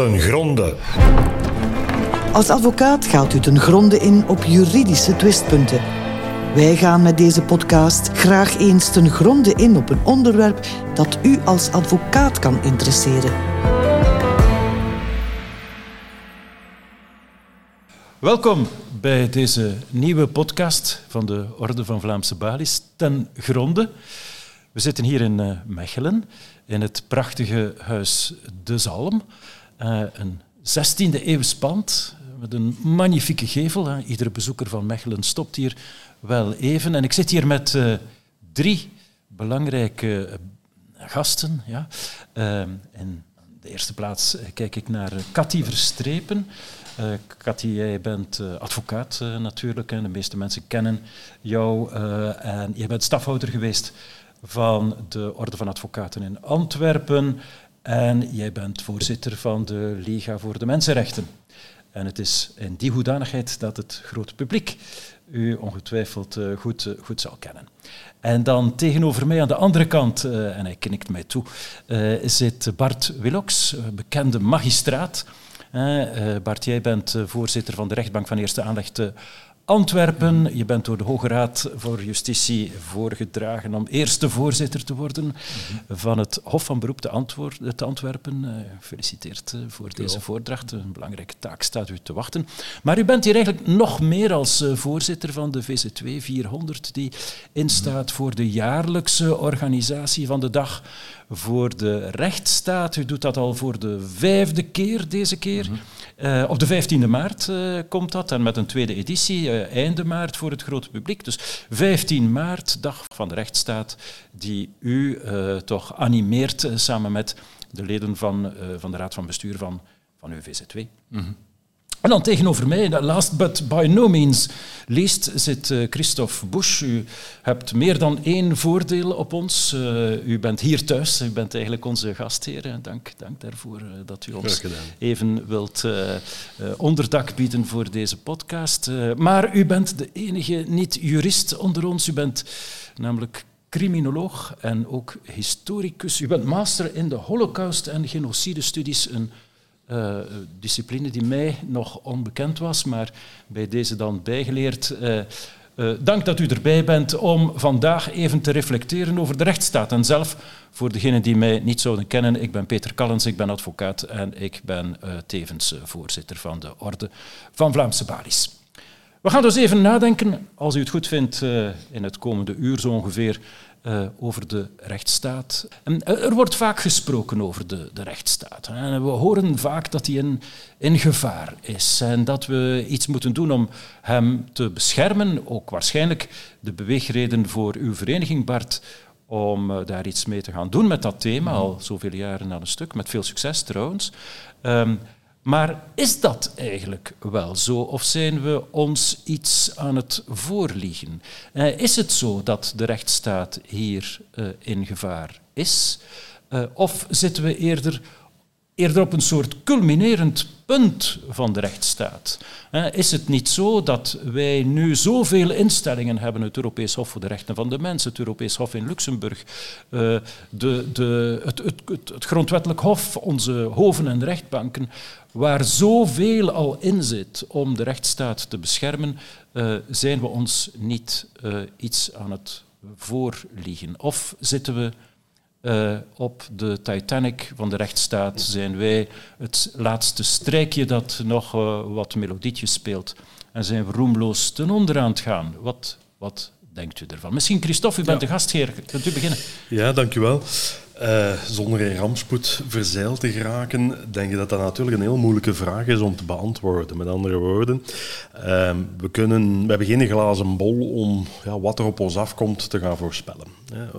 ten gronde. Als advocaat gaat u ten gronde in op juridische twistpunten. Wij gaan met deze podcast graag eens ten gronde in op een onderwerp dat u als advocaat kan interesseren. Welkom bij deze nieuwe podcast van de Orde van Vlaamse Balies ten gronde. We zitten hier in uh, Mechelen, in het prachtige huis De Zalm. Uh, een 16e eeuws pand met een magnifieke gevel. Hè. Iedere bezoeker van Mechelen stopt hier wel even. En ik zit hier met uh, drie belangrijke gasten. Ja. in de eerste plaats kijk ik naar Cathy Verstrepen. Uh, Cathy, jij bent uh, advocaat uh, natuurlijk. Hè. De meeste mensen kennen jou. en jij bent stafhouder geweest van de Orde van Advocaten in Antwerpen. En jij bent voorzitter van de Liga voor de Mensenrechten. En het is in die hoedanigheid dat het grote publiek u ongetwijfeld uh, goed, uh, goed zal kennen. En dan tegenover mij aan de andere kant, uh, en hij knikt mij toe, zit Bart Willox, bekende magistraat. Bart, jij bent voorzitter van de rechtbank van Eerste Aanleg Antwerpen. Je bent door de Hoge Raad voor Justitie voorgedragen om eerste voorzitter te worden van het Hof van Beroep te, Antwerpen. Uh, gefeliciteerd uh, voor deze voordracht. Een belangrijke taak staat u te wachten. Maar u bent hier eigenlijk nog meer als uh, voorzitter van de VC2 400, die instaat voor de jaarlijkse organisatie van de dag voor de rechtsstaat. U doet dat al voor de vijfde keer deze keer. Mm -hmm. Uh, op de 15e maart uh, komt dat en met een tweede editie, uh, einde maart voor het grote publiek. Dus 15 maart, dag van de rechtsstaat, die u toch animeert samen met de leden van, van de Raad van Bestuur van, van UVZ2. Mm -hmm. En dan tegenover mij, last but by no means least, zit uh, Christophe Busch. U hebt meer dan één voordeel op ons. Uh, u bent hier thuis, u bent eigenlijk onze gastheer. Dank, dank daarvoor dat u ons even wilt onderdak bieden voor deze podcast. maar u bent de enige niet-jurist onder ons. U bent namelijk criminoloog en ook historicus. U bent master in de holocaust- en genocidestudies, een uh, discipline die mij nog onbekend was, maar bij deze dan bijgeleerd. Uh, uh, dank dat u erbij bent om vandaag even te reflecteren over de rechtsstaat. En zelf, voor degenen die mij niet zouden kennen, ik ben Peter Callens, ik ben advocaat en ik ben tevens voorzitter van de Orde van Vlaamse Balies. We gaan dus even nadenken, als u het goed vindt, in het komende uur zo ongeveer, uh, over de rechtsstaat. En er wordt vaak gesproken over de, de rechtsstaat. En we horen vaak dat hij in, in gevaar is en dat we iets moeten doen om hem te beschermen. Ook waarschijnlijk de beweegreden voor uw vereniging, Bart, om uh, daar iets mee te gaan doen met dat thema, al zoveel jaren aan een stuk, met veel succes trouwens. Um, maar is dat eigenlijk wel zo? Of zijn we ons iets aan het voorliegen? Uh, is het zo dat de rechtsstaat hier uh, in gevaar is? Uh, of zitten we eerder, eerder op een soort culminerend punt van de rechtsstaat? is het niet zo dat wij nu zoveel instellingen hebben, het Europees Hof voor de Rechten van de Mens, het Europees Hof in Luxemburg, de, de, het, het, het, het Grondwettelijk Hof, onze hoven en rechtbanken, waar zoveel al in zit om de rechtsstaat te beschermen, uh, zijn we ons niet uh, iets aan het voorliegen. Of zitten we uh, op de Titanic van de rechtsstaat, zijn wij het laatste strijkje dat nog wat melodietjes speelt en zijn we roemloos ten onder aan het gaan. Wat, wat denkt u ervan? Misschien Christophe, u bent ja. de gastheer. Kunt u beginnen? Ja, dank u wel. Uh, zonder in rampspoed verzeild te geraken, denk je dat dat natuurlijk een heel moeilijke vraag is om te beantwoorden. Met andere woorden, uh, we, kunnen, we hebben geen glazen bol om ja, wat er op ons afkomt te gaan voorspellen.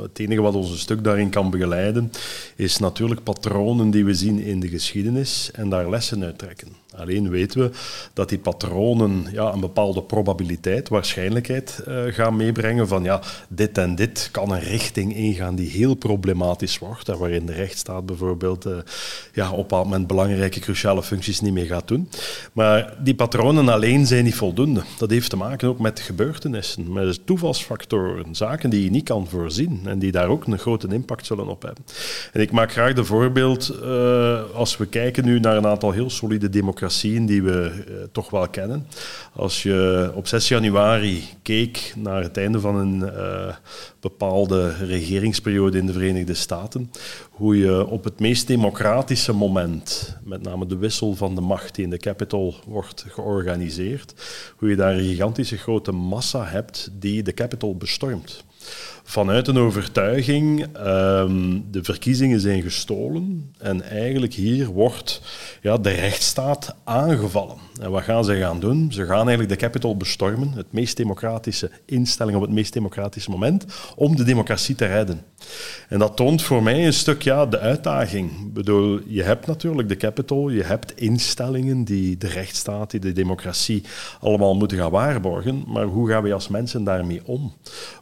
Het enige wat ons een stuk daarin kan begeleiden, is natuurlijk patronen die we zien in de geschiedenis en daar lessen uit trekken. Alleen weten we dat die patronen ja, een bepaalde probabiliteit, waarschijnlijkheid uh, gaan meebrengen van ja, dit en dit kan een richting ingaan die heel problematisch wordt en waarin de rechtsstaat bijvoorbeeld uh, ja, op een bepaald moment belangrijke, cruciale functies niet meer gaat doen. Maar die patronen alleen zijn niet voldoende. Dat heeft te maken ook met gebeurtenissen, met toevalsfactoren, zaken die je niet kan voorzien en die daar ook een grote impact zullen op hebben. En ik maak graag de voorbeeld, uh, als we kijken nu naar een aantal heel solide democratieën die we uh, toch wel kennen. Als je op 6 januari keek naar het einde van een uh, bepaalde regeringsperiode in de Verenigde Staten, hoe je op het meest democratische moment, met name de wissel van de macht die in de Capitol wordt georganiseerd, hoe je daar een gigantische grote massa hebt die de Capitol bestormt vanuit een overtuiging, um, de verkiezingen zijn gestolen en eigenlijk hier wordt ja, de rechtsstaat aangevallen. En wat gaan ze gaan doen? Ze gaan eigenlijk de Capitol bestormen, het meest democratische instelling op het meest democratische moment, om de democratie te redden. En dat toont voor mij een stuk ja, de uitdaging. Ik bedoel, je hebt natuurlijk de Capitol, je hebt instellingen die de rechtsstaat, die de democratie allemaal moeten gaan waarborgen, maar hoe gaan we als mensen daarmee om?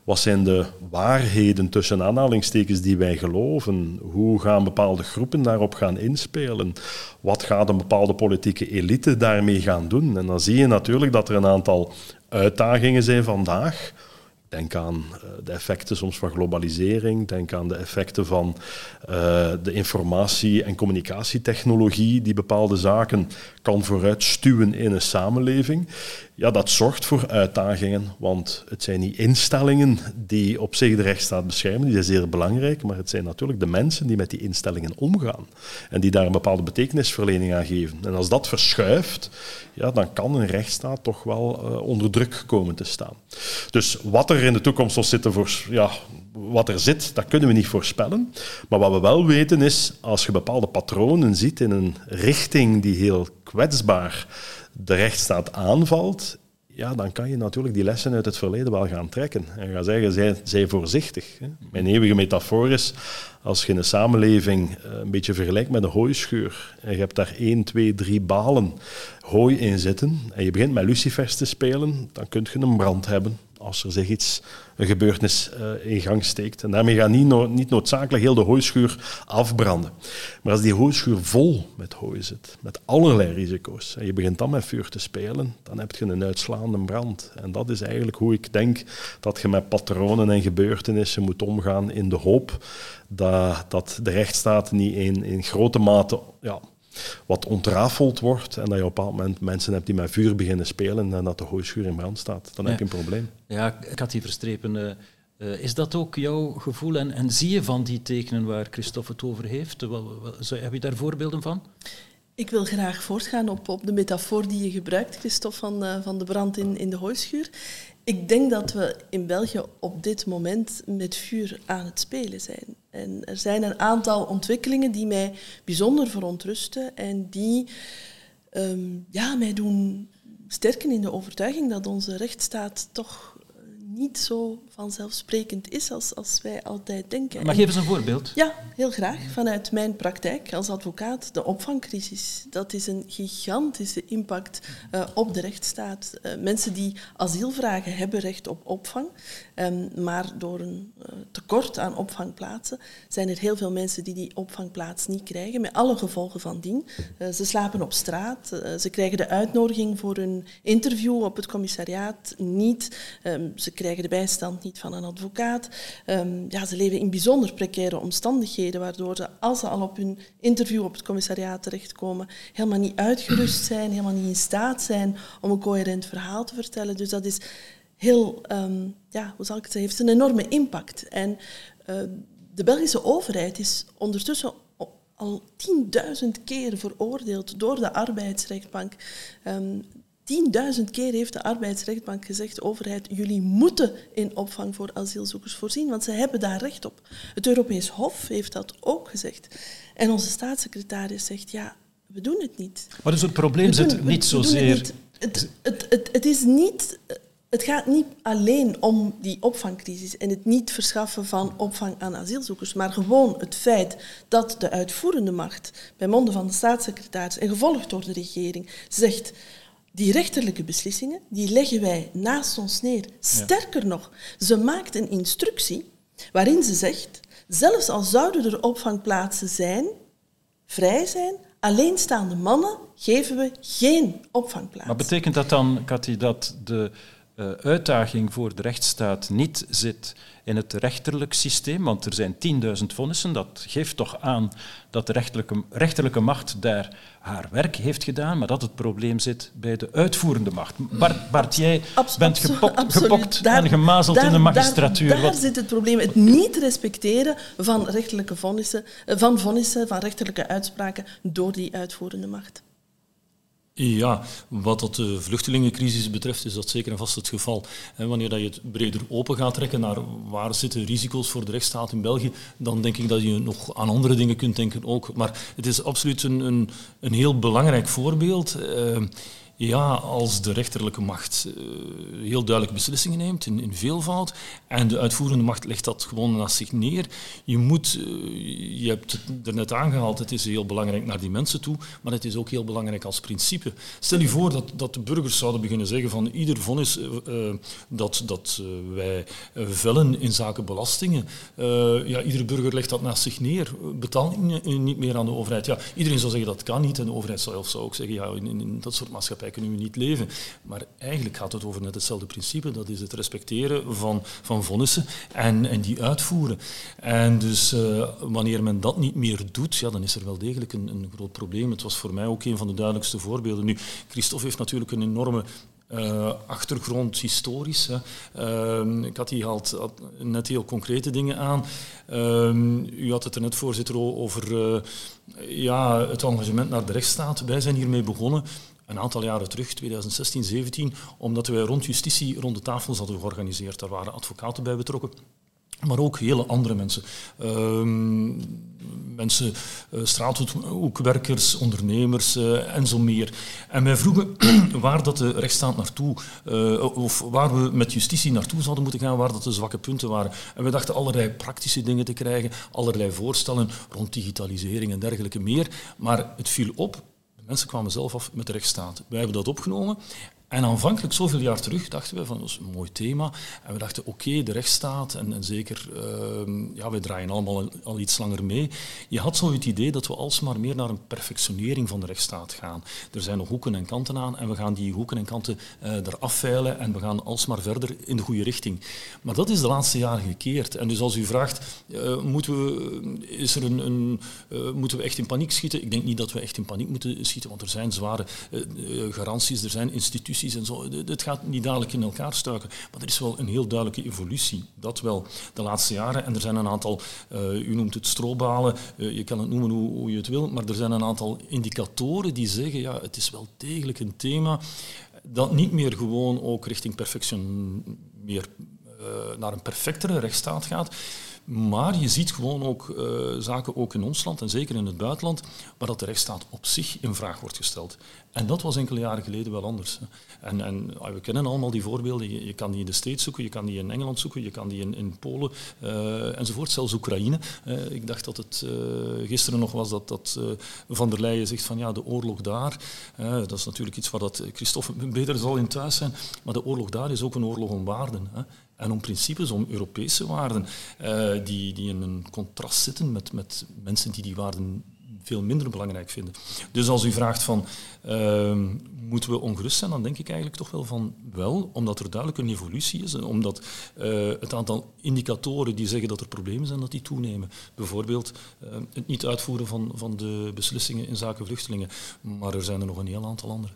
Wat zijn de waarheden tussen aanhalingstekens die wij geloven? Hoe gaan bepaalde groepen daarop gaan inspelen? Wat gaat een bepaalde politieke elite daarmee gaan doen? En dan zie je natuurlijk dat er een aantal uitdagingen zijn vandaag Denk aan uh, de effecten soms van globalisering, denk aan de effecten van uh, de informatie- en communicatietechnologie die bepaalde zaken kan vooruitstuwen in een samenleving. Ja, dat zorgt voor uitdagingen, want het zijn niet instellingen die op zich de rechtsstaat beschermen, die zijn zeer belangrijk, maar het zijn natuurlijk de mensen die met die instellingen omgaan en die daar een bepaalde betekenisverlening aan geven. En als dat verschuift, ja, dan kan een rechtsstaat toch wel uh, onder druk komen te staan. Dus wat er in de toekomst zal zitten voor, ja, wat er zit, dat kunnen we niet voorspellen. Maar wat we wel weten is, als je bepaalde patronen ziet in een richting die heel kwetsbaar de rechtsstaat aanvalt, ja, dan kan je natuurlijk die lessen uit het verleden wel gaan trekken. En gaan zeggen, zij, zij voorzichtig. Hè. Mijn eeuwige metafoor is, als je een samenleving eh, een beetje vergelijkt met een hooischuur, en je hebt daar één, twee, drie balen hooi in zitten, en je begint met lucifers te spelen, dan kun je een brand hebben als er zich iets, een gebeurtenis uh, in gang steekt. En daarmee gaat niet, niet noodzakelijk heel de hooischuur afbranden. Maar als die hooischuur vol met hooi zit, met allerlei risico's, en je begint dan met vuur te spelen, dan heb je een uitslaande brand. En dat is eigenlijk hoe ik denk dat je met patronen en gebeurtenissen moet omgaan in de hoop dat, dat de rechtsstaat niet in, in grote mate ja, wat ontrafeld wordt en dat je op een bepaald moment mensen hebt die met vuur beginnen spelen en dat de hooischuur in brand staat, dan heb je een probleem. Ja, ik had die Verstrepen, uh, uh, is dat ook jouw gevoel en, en, zie je van die tekenen waar Christophe het over heeft? Wel, wel, heb je daar voorbeelden van? Ik wil graag voortgaan op, op de metafoor die je gebruikt, Christophe, van, uh, van de brand in, in de hooischuur. Ik denk dat we in België op dit moment met vuur aan het spelen zijn. En er zijn een aantal ontwikkelingen die mij bijzonder verontrusten en die um, ja, mij doen sterken in de overtuiging dat onze rechtsstaat toch niet zo vanzelfsprekend is als, als wij altijd denken. Maar geef eens een voorbeeld. Ja, heel graag. Vanuit mijn praktijk als advocaat, de opvangcrisis. Dat is een gigantische impact uh, op de rechtsstaat. Uh, mensen die asiel vragen hebben recht op opvang. Um, maar door een uh, tekort aan opvangplaatsen zijn er heel veel mensen die die opvangplaats niet krijgen, met alle gevolgen van dien. ze slapen op straat, ze krijgen de uitnodiging voor een interview op het commissariaat niet. Um, ze krijgen de bijstand niet van een advocaat. Um, ja, ze leven in bijzonder precaire omstandigheden, waardoor ze, als ze al op hun interview op het commissariaat terechtkomen, helemaal niet uitgerust zijn, helemaal niet in staat zijn om een coherent verhaal te vertellen. Dus dat is heel, um, ja, hoe zal ik het zeggen, heeft een enorme impact. En uh, de Belgische overheid is ondertussen al 10.000 keer veroordeeld door de arbeidsrechtbank. Um, 10.000 keer heeft de arbeidsrechtbank gezegd, overheid, jullie moeten in opvang voor asielzoekers voorzien, want ze hebben daar recht op. Het Europees Hof heeft dat ook gezegd. En onze staatssecretaris zegt, ja, we doen het niet. Maar dus het probleem zit niet zozeer... Het, het, het, het, is niet het gaat niet alleen om die opvangcrisis en het niet verschaffen van opvang aan asielzoekers, maar gewoon het feit dat de uitvoerende macht, bij monden van de staatssecretaris en gevolgd door de regering, zegt die rechterlijke beslissingen, die leggen wij naast ons neer. Sterker nog, ze maakt een instructie waarin ze zegt, zelfs al zouden er opvangplaatsen zijn, vrij zijn, alleenstaande mannen geven we geen opvangplaats. Maar betekent dat dan, Cathy, dat de uh, uitdaging voor de rechtsstaat niet zit in het rechterlijk systeem, want er zijn 10.000 vonnissen. Dat geeft toch aan dat de rechterlijke, rechterlijke macht daar haar werk heeft gedaan, maar dat het probleem zit bij de uitvoerende macht. Bart, Bart jij bent gepokt, gepokt daar, en gemazeld in de magistratuur. Daar, daar zit het probleem. Het niet respecteren van rechterlijke vonnissen, eh, van vonnissen, van rechterlijke uitspraken door die uitvoerende macht. Ja, wat dat de vluchtelingencrisis betreft is dat zeker en vast het geval. wanneer dat je het breder open gaat trekken naar waar zitten risico's voor de rechtsstaat in België, dan denk ik dat je nog aan andere dingen kunt denken ook. Maar het is absoluut een, een, een heel belangrijk voorbeeld. Uh, ja, als de rechterlijke macht uh, heel duidelijk beslissingen neemt in, veelvoud en de uitvoerende macht legt dat gewoon naast zich neer. Je moet, uh, je hebt het er net aangehaald, het is heel belangrijk naar die mensen toe, maar het is ook heel belangrijk als principe. Stel je voor dat, dat de burgers zouden beginnen zeggen van ieder vonnis uh, dat, dat wij vellen in zaken belastingen, ja, iedere burger legt dat naast zich neer, betaalt niet meer aan de overheid. Ja, iedereen zou zeggen dat kan niet en de overheid zou, zou ook zeggen ja, in, in dat soort maatschappij we niet leven. Maar eigenlijk gaat het over net hetzelfde principe. Dat is het respecteren van, van vonnissen en, en die uitvoeren. En dus uh, wanneer men dat niet meer doet, ja, dan is er wel degelijk een, een groot probleem. Het was voor mij ook een van de duidelijkste voorbeelden. Nu, Christophe heeft natuurlijk een enorme uh, achtergrond historisch. Hè. Uh, ik had hier net heel concrete dingen aan. Uh, u had het er net, voorzitter, over uh, ja, het engagement naar de rechtsstaat. Wij zijn hiermee begonnen een aantal jaren terug, 2016, 17, omdat wij rond justitie rond de tafels hadden georganiseerd. Daar waren advocaten bij betrokken. Maar ook hele andere mensen. Uh, mensen, uh, straathoekwerkers, ondernemers uh, en zo meer. En wij vroegen waar dat de rechtsstaat naartoe, uh, of waar we met justitie naartoe zouden moeten gaan, waar dat de zwakke punten waren. En we dachten allerlei praktische dingen te krijgen, allerlei voorstellen rond digitalisering en dergelijke meer. Maar het viel op, Mensen kwamen zelf af met de rechtsstaat. Wij hebben dat opgenomen en aanvankelijk, zoveel jaar terug, dachten we van dat is een mooi thema. En we dachten, oké, de rechtsstaat, en, en zeker, uh, ja, wij draaien allemaal al, iets langer mee. Je had zo het idee dat we alsmaar meer naar een perfectionering van de rechtsstaat gaan. Er zijn nog hoeken en kanten aan en we gaan die hoeken en kanten eraf veilen en we gaan alsmaar verder in de goede richting. Maar dat is de laatste jaren gekeerd. En dus als u vraagt, uh, moeten, we, is er een, een uh, moeten we echt in paniek schieten? Ik denk niet dat we echt in paniek moeten schieten, want er zijn zware garanties, er zijn instituties en zo. Het gaat niet dadelijk in elkaar stuiken. Maar er is wel een heel duidelijke evolutie. Dat wel de laatste jaren. En er zijn een aantal, uh, u noemt het strobalen, uh, je kan het noemen hoe, hoe, je het wil, maar er zijn een aantal indicatoren die zeggen, ja, het is wel degelijk een thema dat niet meer gewoon ook richting perfection, meer naar een perfectere rechtsstaat gaat. Maar je ziet gewoon ook uh, zaken ook in ons land en zeker in het buitenland, waar dat de rechtsstaat op zich in vraag wordt gesteld. En dat was enkele jaren geleden wel anders. En, en ah, we kennen allemaal die voorbeelden. Je, kan die in de States zoeken, je kan die in Engeland zoeken, je kan die in, in Polen uh, enzovoort, zelfs Oekraïne. Uh, ik dacht dat het gisteren nog was dat, dat Van der Leyen zegt van ja, de oorlog daar, dat is natuurlijk iets waar dat Christophe beter zal in thuis zijn, maar de oorlog daar is ook een oorlog om waarden. Hè en om principes, om Europese waarden, uh, die, die in een contrast zitten met, met mensen die die waarden veel minder belangrijk vinden. Dus als u vraagt van, uh, moeten we ongerust zijn, dan denk ik eigenlijk toch wel van wel, omdat er duidelijk een evolutie is en omdat uh, het aantal indicatoren die zeggen dat er problemen zijn, dat die toenemen. Bijvoorbeeld het niet uitvoeren van, van de beslissingen in zaken vluchtelingen, maar er zijn er nog een heel aantal andere.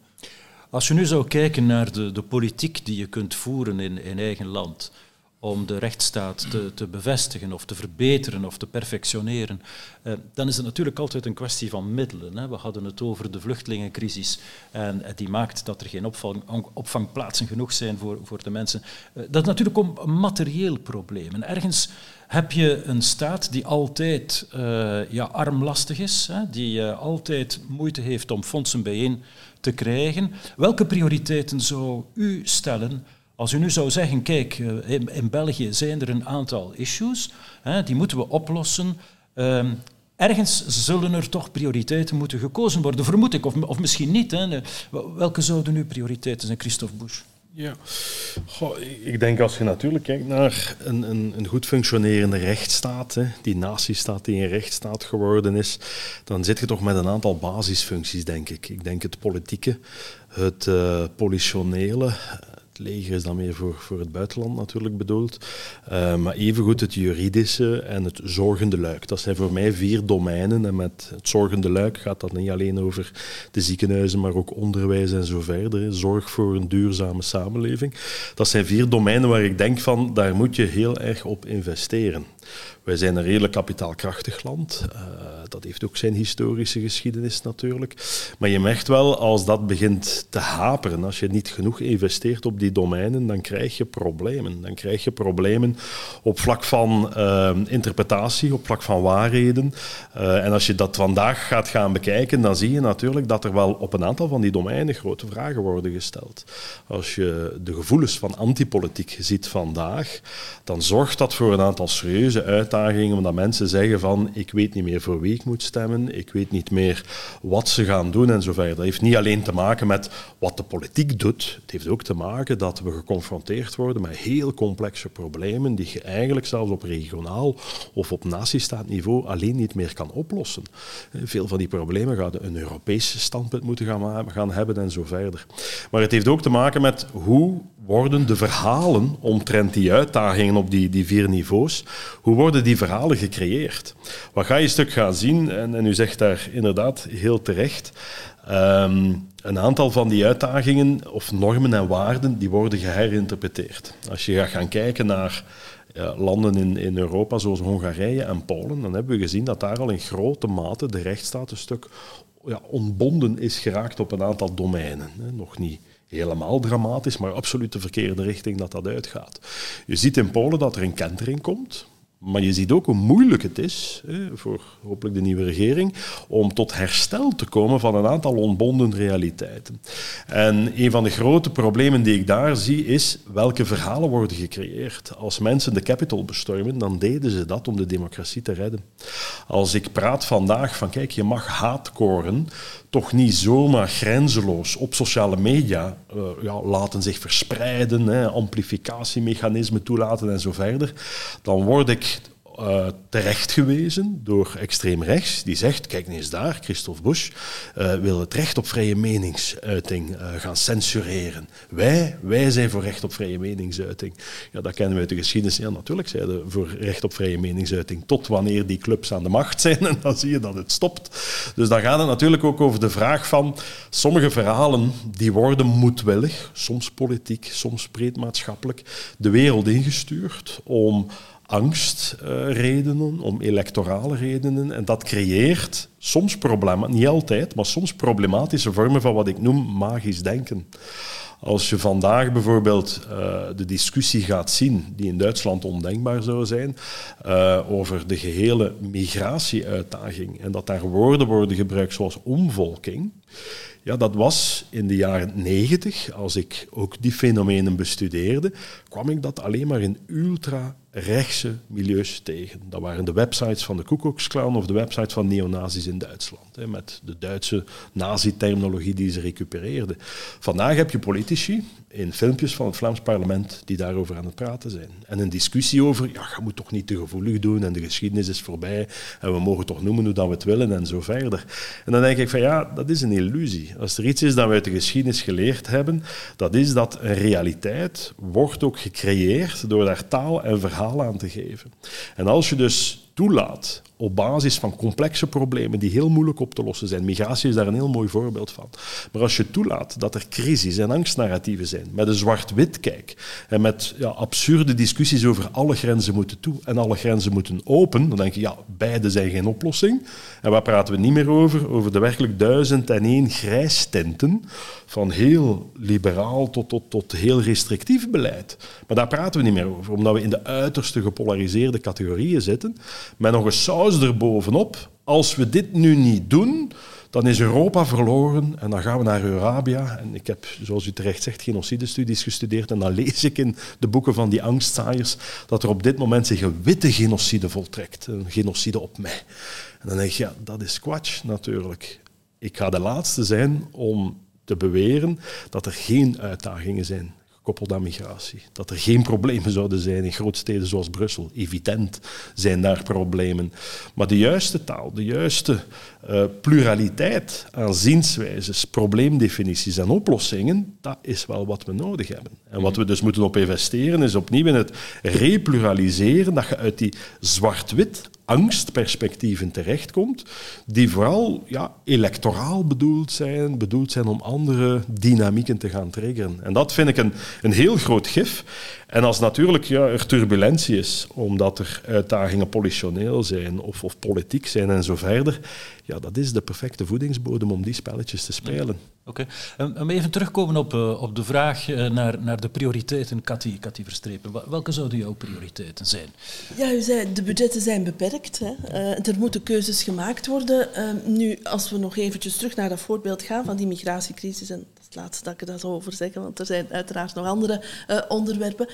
Als je nu zou kijken naar de, de politiek die je kunt voeren in, in eigen land om de rechtsstaat te, te, bevestigen of te verbeteren of te perfectioneren, eh, dan is het natuurlijk altijd een kwestie van middelen. Hè. We hadden het over de vluchtelingencrisis en die maakt dat er geen opvang, opvangplaatsen genoeg zijn voor, voor de mensen. Eh, dat is natuurlijk een materieel probleem. En ergens heb je een staat die altijd uh, ja, armlastig is, hè, die uh, altijd moeite heeft om fondsen bijeen te krijgen. Welke prioriteiten zou u stellen Als u nu zou zeggen, kijk, eh, in, in België zijn er een aantal issues, hè, die moeten we oplossen. Ehm, ergens zullen er toch prioriteiten moeten gekozen worden, vermoed ik, of, of misschien niet. Hè. Welke zouden nu prioriteiten zijn, Christophe Bush? Ja, ik denk als je natuurlijk kijkt naar een, een, een goed functionerende rechtsstaat, hè, die natiestaat die een rechtsstaat geworden is, dan zit je toch met een aantal basisfuncties, denk ik. Ik denk het politieke, het uh, politionele, het leger is dan meer voor, voor het buitenland natuurlijk bedoeld. Uh, maar evengoed het juridische en het zorgende luik. Dat zijn voor mij vier domeinen. En met het zorgende luik gaat dat niet alleen over de ziekenhuizen, maar ook onderwijs en zo verder. Zorg voor een duurzame samenleving. Dat zijn vier domeinen waar ik denk van, daar moet je heel erg op investeren. Wij zijn een redelijk kapitaalkrachtig land. Uh, dat heeft ook zijn historische geschiedenis natuurlijk. Maar je merkt wel, als dat begint te haperen, als je niet genoeg investeert op die domeinen, dan krijg je problemen. Dan krijg je problemen op vlak van uh, interpretatie, op vlak van waarheden. Uh, en als je dat vandaag gaat gaan bekijken, dan zie je natuurlijk dat er wel op een aantal van die domeinen grote vragen worden gesteld. Als je de gevoelens van antipolitiek ziet vandaag, dan zorgt dat voor een aantal serieuze uitdagingen, omdat mensen zeggen van ik weet niet meer voor wie ik moet stemmen, ik weet niet meer wat ze gaan doen en zo verder. Dat heeft niet alleen te maken met wat de politiek doet, het heeft ook te maken dat we geconfronteerd worden met heel complexe problemen die je eigenlijk zelfs op regionaal of op natiestaatniveau alleen niet meer kan oplossen. Veel van die problemen gaan een Europees standpunt moeten gaan, gaan hebben en zo verder. Maar het heeft ook te maken met hoe worden de verhalen omtrent die uitdagingen op die, die vier niveaus, hoe worden die verhalen gecreëerd? Wat ga je stuk gaan zien, en, en u zegt daar inderdaad heel terecht, um, een aantal van die uitdagingen of normen en waarden, die worden geherinterpreteerd. Als je gaat gaan kijken naar ja, landen in, in Europa zoals Hongarije en Polen, dan hebben we gezien dat daar al in grote mate de rechtsstaat een stuk ja, ontbonden is geraakt op een aantal domeinen. Nog niet helemaal dramatisch, maar absoluut de verkeerde richting dat dat uitgaat. Je ziet in Polen dat er een kentering komt. Maar je ziet ook hoe moeilijk het is voor hopelijk de nieuwe regering om tot herstel te komen van een aantal ontbonden realiteiten. En een van de grote problemen die ik daar zie is welke verhalen worden gecreëerd. Als mensen de Capitol bestormen, dan deden ze dat om de democratie te redden. Als ik praat vandaag van kijk, je mag haatkoren toch niet zomaar grenzeloos op sociale media uh, ja, laten zich verspreiden, hè, amplificatiemechanismen toelaten en zo verder, dan word ik uh, terecht gewezen door extreem rechts, die zegt, kijk eens daar, Christophe Bush uh, wil het recht op vrije meningsuiting uh, gaan censureren. Wij, wij zijn voor recht op vrije meningsuiting. Ja, dat kennen we uit de geschiedenis. Ja, natuurlijk zijn we voor recht op vrije meningsuiting, tot wanneer die clubs aan de macht zijn, en dan zie je dat het stopt. Dus dan gaat het natuurlijk ook over de vraag van, sommige verhalen, die worden moedwillig, soms politiek, soms breed maatschappelijk, de wereld ingestuurd om angstredenen, om electorale redenen. En dat creëert soms problemen, niet altijd, maar soms problematische vormen van wat ik noem magisch denken. Als je vandaag bijvoorbeeld uh, de discussie gaat zien, die in Duitsland ondenkbaar zou zijn, uh, over de gehele migratieuitdaging en dat daar woorden worden gebruikt zoals omvolking, ja, dat was in de jaren negentig, als ik ook die fenomenen bestudeerde, kwam ik dat alleen maar in ultra rechtse milieus tegen. Dat waren de websites van de Koekoeksclan of de websites van neonazis in Duitsland. Hè, met de Duitse nazi-terminologie die ze recupereerden. Vandaag heb je politici in filmpjes van het Vlaams parlement die daarover aan het praten zijn. En een discussie over, ja, je moet toch niet te gevoelig doen en de geschiedenis is voorbij en we mogen toch noemen hoe dat we het willen en zo verder. En dan denk ik van ja, dat is een illusie. Als er iets is dat we uit de geschiedenis geleerd hebben, dat is dat een realiteit wordt ook gecreëerd door daar taal en verhaal aan te geven. En als je dus toelaat op basis van complexe problemen die heel moeilijk op te lossen zijn. Migratie is daar een heel mooi voorbeeld van. Maar als je toelaat dat er crisis en angstnarratieven zijn, met een zwart-wit kijk en met ja, absurde discussies over alle grenzen moeten toe en alle grenzen moeten open, dan denk je, ja, beide zijn geen oplossing. En waar praten we niet meer over? Over de werkelijk duizend en één grijstinten van heel liberaal tot, tot, tot heel restrictief beleid. Maar daar praten we niet meer over, omdat we in de uiterste gepolariseerde categorieën zitten, met nog een saus erbovenop als we dit nu niet doen, dan is Europa verloren en dan gaan we naar Eurabia. En ik heb, zoals u terecht zegt, genocidestudies gestudeerd en dan lees ik in de boeken van die angstzaaiers dat er op dit moment zich een witte genocide voltrekt. Een genocide op mij. En dan denk je, ja, dat is kwatsch natuurlijk. Ik ga de laatste zijn om te beweren dat er geen uitdagingen zijn gekoppeld aan migratie. Dat er geen problemen zouden zijn in grootsteden zoals Brussel. Evident zijn daar problemen. Maar de juiste taal, de juiste uh, pluraliteit aan zienswijzes, probleemdefinities en oplossingen, dat is wel wat we nodig hebben. En wat we dus moeten op investeren is opnieuw in het repluraliseren, dat je uit die zwart-wit angstperspectieven terechtkomt, die vooral ja, electoraal bedoeld zijn, bedoeld zijn om andere dynamieken te gaan triggeren. En dat vind ik een, een heel groot gif. En als natuurlijk ja, er turbulentie is, omdat er uitdagingen politioneel zijn of, of politiek zijn en zo verder, ja, dat is de perfecte voedingsbodem om die spelletjes te spelen. Oké. Okay. Om even terugkomen op, uh, op de vraag uh, naar, naar de prioriteiten, Cathy, Cathy Verstrepen. Welke zouden jouw prioriteiten zijn? Ja, u zei, de budgetten zijn beperkt. Hè. Uh, er moeten keuzes gemaakt worden. nu, als we nog eventjes terug naar dat voorbeeld gaan van die migratiecrisis, en dat is het laatste dat ik er zou over zeggen, want er zijn uiteraard nog andere onderwerpen.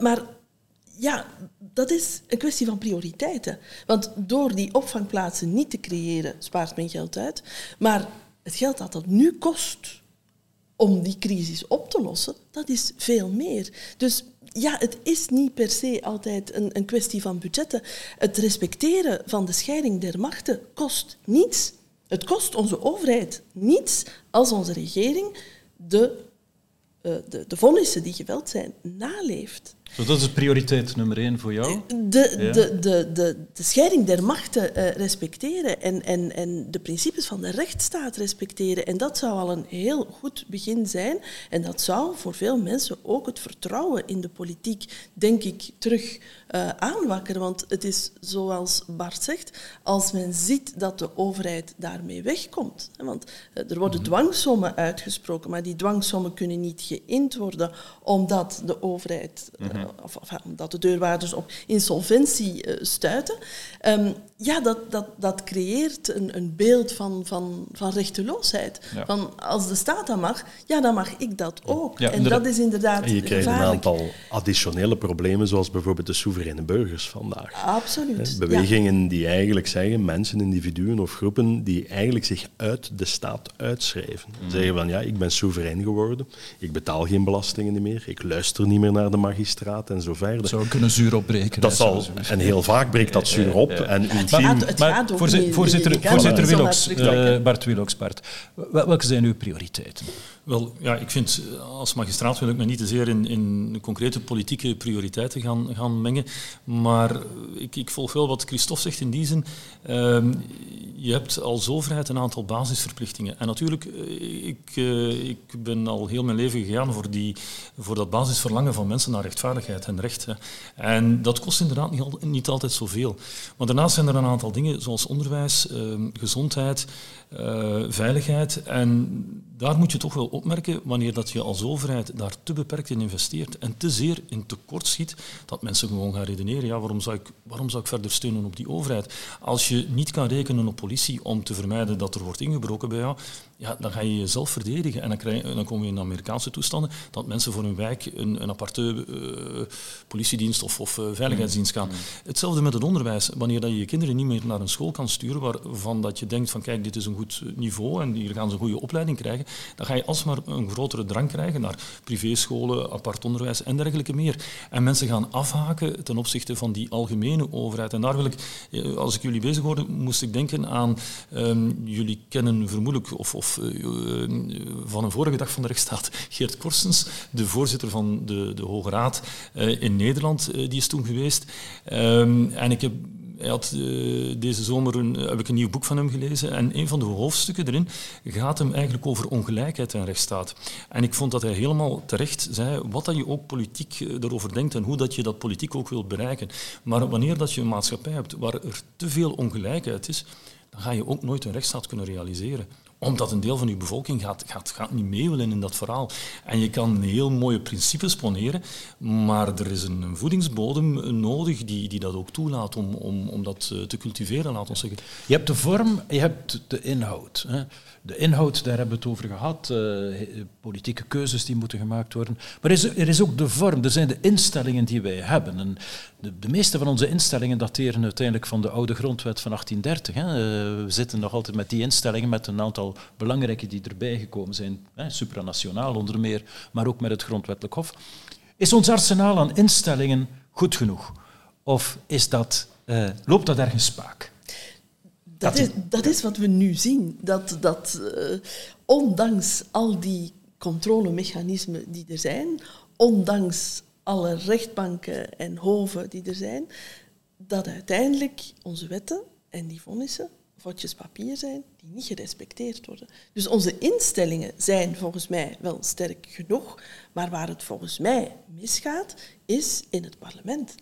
maar ja, dat is een kwestie van prioriteiten. Want door die opvangplaatsen niet te creëren, spaart men geld uit. Maar het geld dat dat nu kost om die crisis op te lossen, dat is veel meer. Dus ja, het is niet per se altijd een, een kwestie van budgetten. Het respecteren van de scheiding der machten kost niets. Het kost onze overheid niets als onze regering de, uh, de, de vonnissen die geweld zijn naleeft. Dus dat is prioriteit nummer één voor jou? De, de, de, de, de scheiding der machten uh, respecteren en, en, en de principes van de rechtsstaat respecteren. En dat zou al een heel goed begin zijn. En dat zou voor veel mensen ook het vertrouwen in de politiek, denk ik, terug uh, aanwakkeren. Want het is zoals Bart zegt, als men ziet dat de overheid daarmee wegkomt. Want uh, er worden mm dwangsommen uitgesproken, maar die dwangsommen kunnen niet geïnd worden omdat de overheid... Mm of, of, omdat de deurwaarders op insolventie uh, stuiten. Um, ja, dat, dat, dat creëert een, een beeld van, van, van rechteloosheid. Van als de staat dat mag, ja, dan mag ik dat ook. Ja, en dat is inderdaad En je krijgt een aantal additionele problemen, zoals bijvoorbeeld de soevereine burgers vandaag. Absoluut. Bewegingen die eigenlijk zeggen, mensen, individuen of groepen, die eigenlijk zich uit de staat uitschrijven. Mm. Zeggen van, ja, ik ben soeverein geworden, ik betaal geen belastingen meer, ik luister niet meer naar de magistraat en zo verder. Zou kunnen zuur opbreken. Dat zal, en heel vaak breekt dat zuur op. En het gaat, het voorzitter, voorzitter, voorzitter Willox, uh, Bart Willox, Bart. Welke zijn uw prioriteiten? Wel, ja, ik vind als magistraat wil ik me niet te zeer in, in concrete politieke prioriteiten gaan, gaan mengen. Maar ik, ik volg wel wat Christophe zegt in die zin. Uh, je hebt als overheid een aantal basisverplichtingen. En natuurlijk, eh, ik, uh, ik ben al heel mijn leven gegaan voor, die, voor dat basisverlangen van mensen naar rechtvaardigheid en recht. En dat kost inderdaad niet, niet altijd zoveel. Maar daarnaast zijn er een aantal dingen, zoals onderwijs, uh, gezondheid, uh, veiligheid. En daar moet je toch wel opmerken, wanneer dat je als overheid daar te beperkt in investeert en te zeer in tekort schiet, dat mensen gewoon gaan redeneren, ja, waarom zou ik, waarom zou ik verder steunen op die overheid? Als je niet kan rekenen op politie om te vermijden dat er wordt ingebroken bij jou, ja, dan ga je jezelf verdedigen. En dan, krijg, dan kom je in Amerikaanse toestanden dat mensen voor hun wijk een, een aparte uh, politiedienst of, of uh, veiligheidsdienst gaan. Mm. Hetzelfde met het onderwijs. Wanneer dat je je kinderen niet meer naar een school kan sturen waarvan dat je denkt van kijk, dit is een goed niveau en hier gaan ze een goede opleiding krijgen, dan ga je alsmaar een grotere drang krijgen naar privéscholen, apart onderwijs en dergelijke meer. En mensen gaan afhaken ten opzichte van die algemene overheid. En daar wil ik, eh, als ik jullie bezig hoorde, moest ik denken aan, um, jullie kennen vermoedelijk, of, of uh, van een vorige dag van de rechtsstaat, Geert Korsens, de voorzitter van de, de Hoge Raad in Nederland, die is toen geweest. Um, en ik heb hij had, uh, deze zomer een, heb ik een nieuw boek van hem gelezen en een van de hoofdstukken erin gaat hem eigenlijk over ongelijkheid en rechtsstaat. En ik vond dat hij helemaal terecht zei wat dat je ook politiek erover denkt en hoe dat je dat politiek ook wilt bereiken. Maar wanneer dat je een maatschappij hebt waar er te veel ongelijkheid is, dan ga je ook nooit een rechtsstaat kunnen realiseren omdat een deel van je bevolking gaat, gaat, gaat niet mee willen in dat verhaal. En je kan heel mooie principes poneren, maar er is een voedingsbodem nodig die, die dat ook toelaat om, om, om dat eh, te cultiveren, laat ons zeggen. Je hebt de vorm, je hebt de inhoud. Hè. De inhoud, daar hebben we het over gehad. Uh, politieke keuzes die moeten gemaakt worden. Maar er is, er is ook de vorm, er zijn de instellingen die wij hebben. En de, de, meeste van onze instellingen dateren uiteindelijk van de oude grondwet van 1830. Hè. Uh, we zitten nog altijd met die instellingen, met een aantal belangrijke die erbij gekomen zijn, hè, supranationaal onder meer, maar ook met het grondwettelijk hof. Is ons arsenaal aan instellingen goed genoeg? Of is dat, uh, loopt dat ergens spaak? Dat is, dat is wat we nu zien. Dat, dat uh, ondanks al die controlemechanismen die er zijn, ondanks alle rechtbanken en hoven die er zijn, dat uiteindelijk onze wetten en die vonnissen vodjes papier zijn die niet gerespecteerd worden. Dus onze instellingen zijn volgens mij wel sterk genoeg, maar waar het volgens mij misgaat, is in het parlement.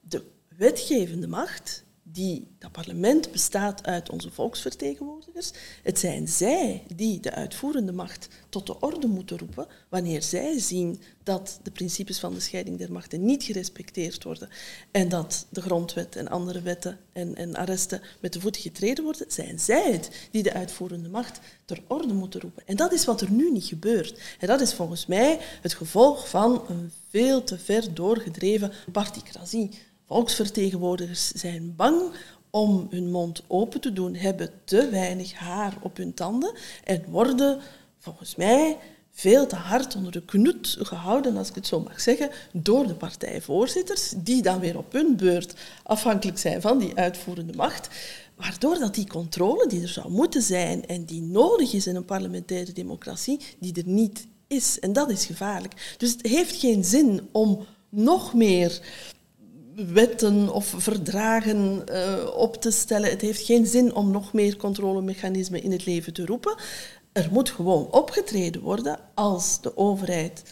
De wetgevende macht die, dat parlement bestaat uit onze volksvertegenwoordigers. Het zijn zij die de uitvoerende macht tot de orde moeten roepen wanneer zij zien dat de principes van de scheiding der machten niet gerespecteerd worden en dat de grondwet en andere wetten en, en arresten met de voeten getreden worden, zijn zij het die de uitvoerende macht ter orde moeten roepen. En dat is wat er nu niet gebeurt. En dat is volgens mij het gevolg van een veel te ver doorgedreven particratie Volksvertegenwoordigers zijn bang om hun mond open te doen, hebben te weinig haar op hun tanden en worden volgens mij veel te hard onder de knoet gehouden, als ik het zo mag zeggen, door de partijvoorzitters, die dan weer op hun beurt afhankelijk zijn van die uitvoerende macht. Waardoor dat die controle die er zou moeten zijn en die nodig is in een parlementaire democratie, die er niet is. En dat is gevaarlijk. Dus het heeft geen zin om nog meer wetten of verdragen uh, op te stellen. Het heeft geen zin om nog meer controlemechanismen in het leven te roepen. Er moet gewoon opgetreden worden als de overheid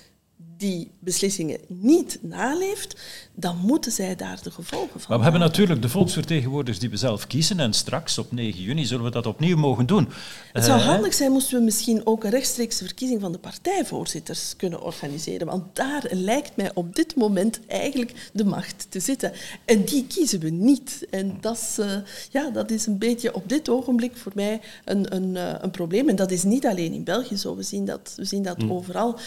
die beslissingen niet naleeft, dan moeten zij daar de gevolgen van. Maar we hebben natuurlijk de volksvertegenwoordigers die we zelf kiezen en straks op 9 juni zullen we dat opnieuw mogen doen. Het zou uh, handig zijn moesten we misschien ook een rechtstreekse verkiezing van de partijvoorzitters kunnen organiseren, want daar lijkt mij op dit moment eigenlijk de macht te zitten. En die kiezen we niet. En dat is, uh, ja, dat is een beetje op dit ogenblik voor mij een, een, uh, een probleem. En dat is niet alleen in België zo, we zien dat, we zien dat mm. overal.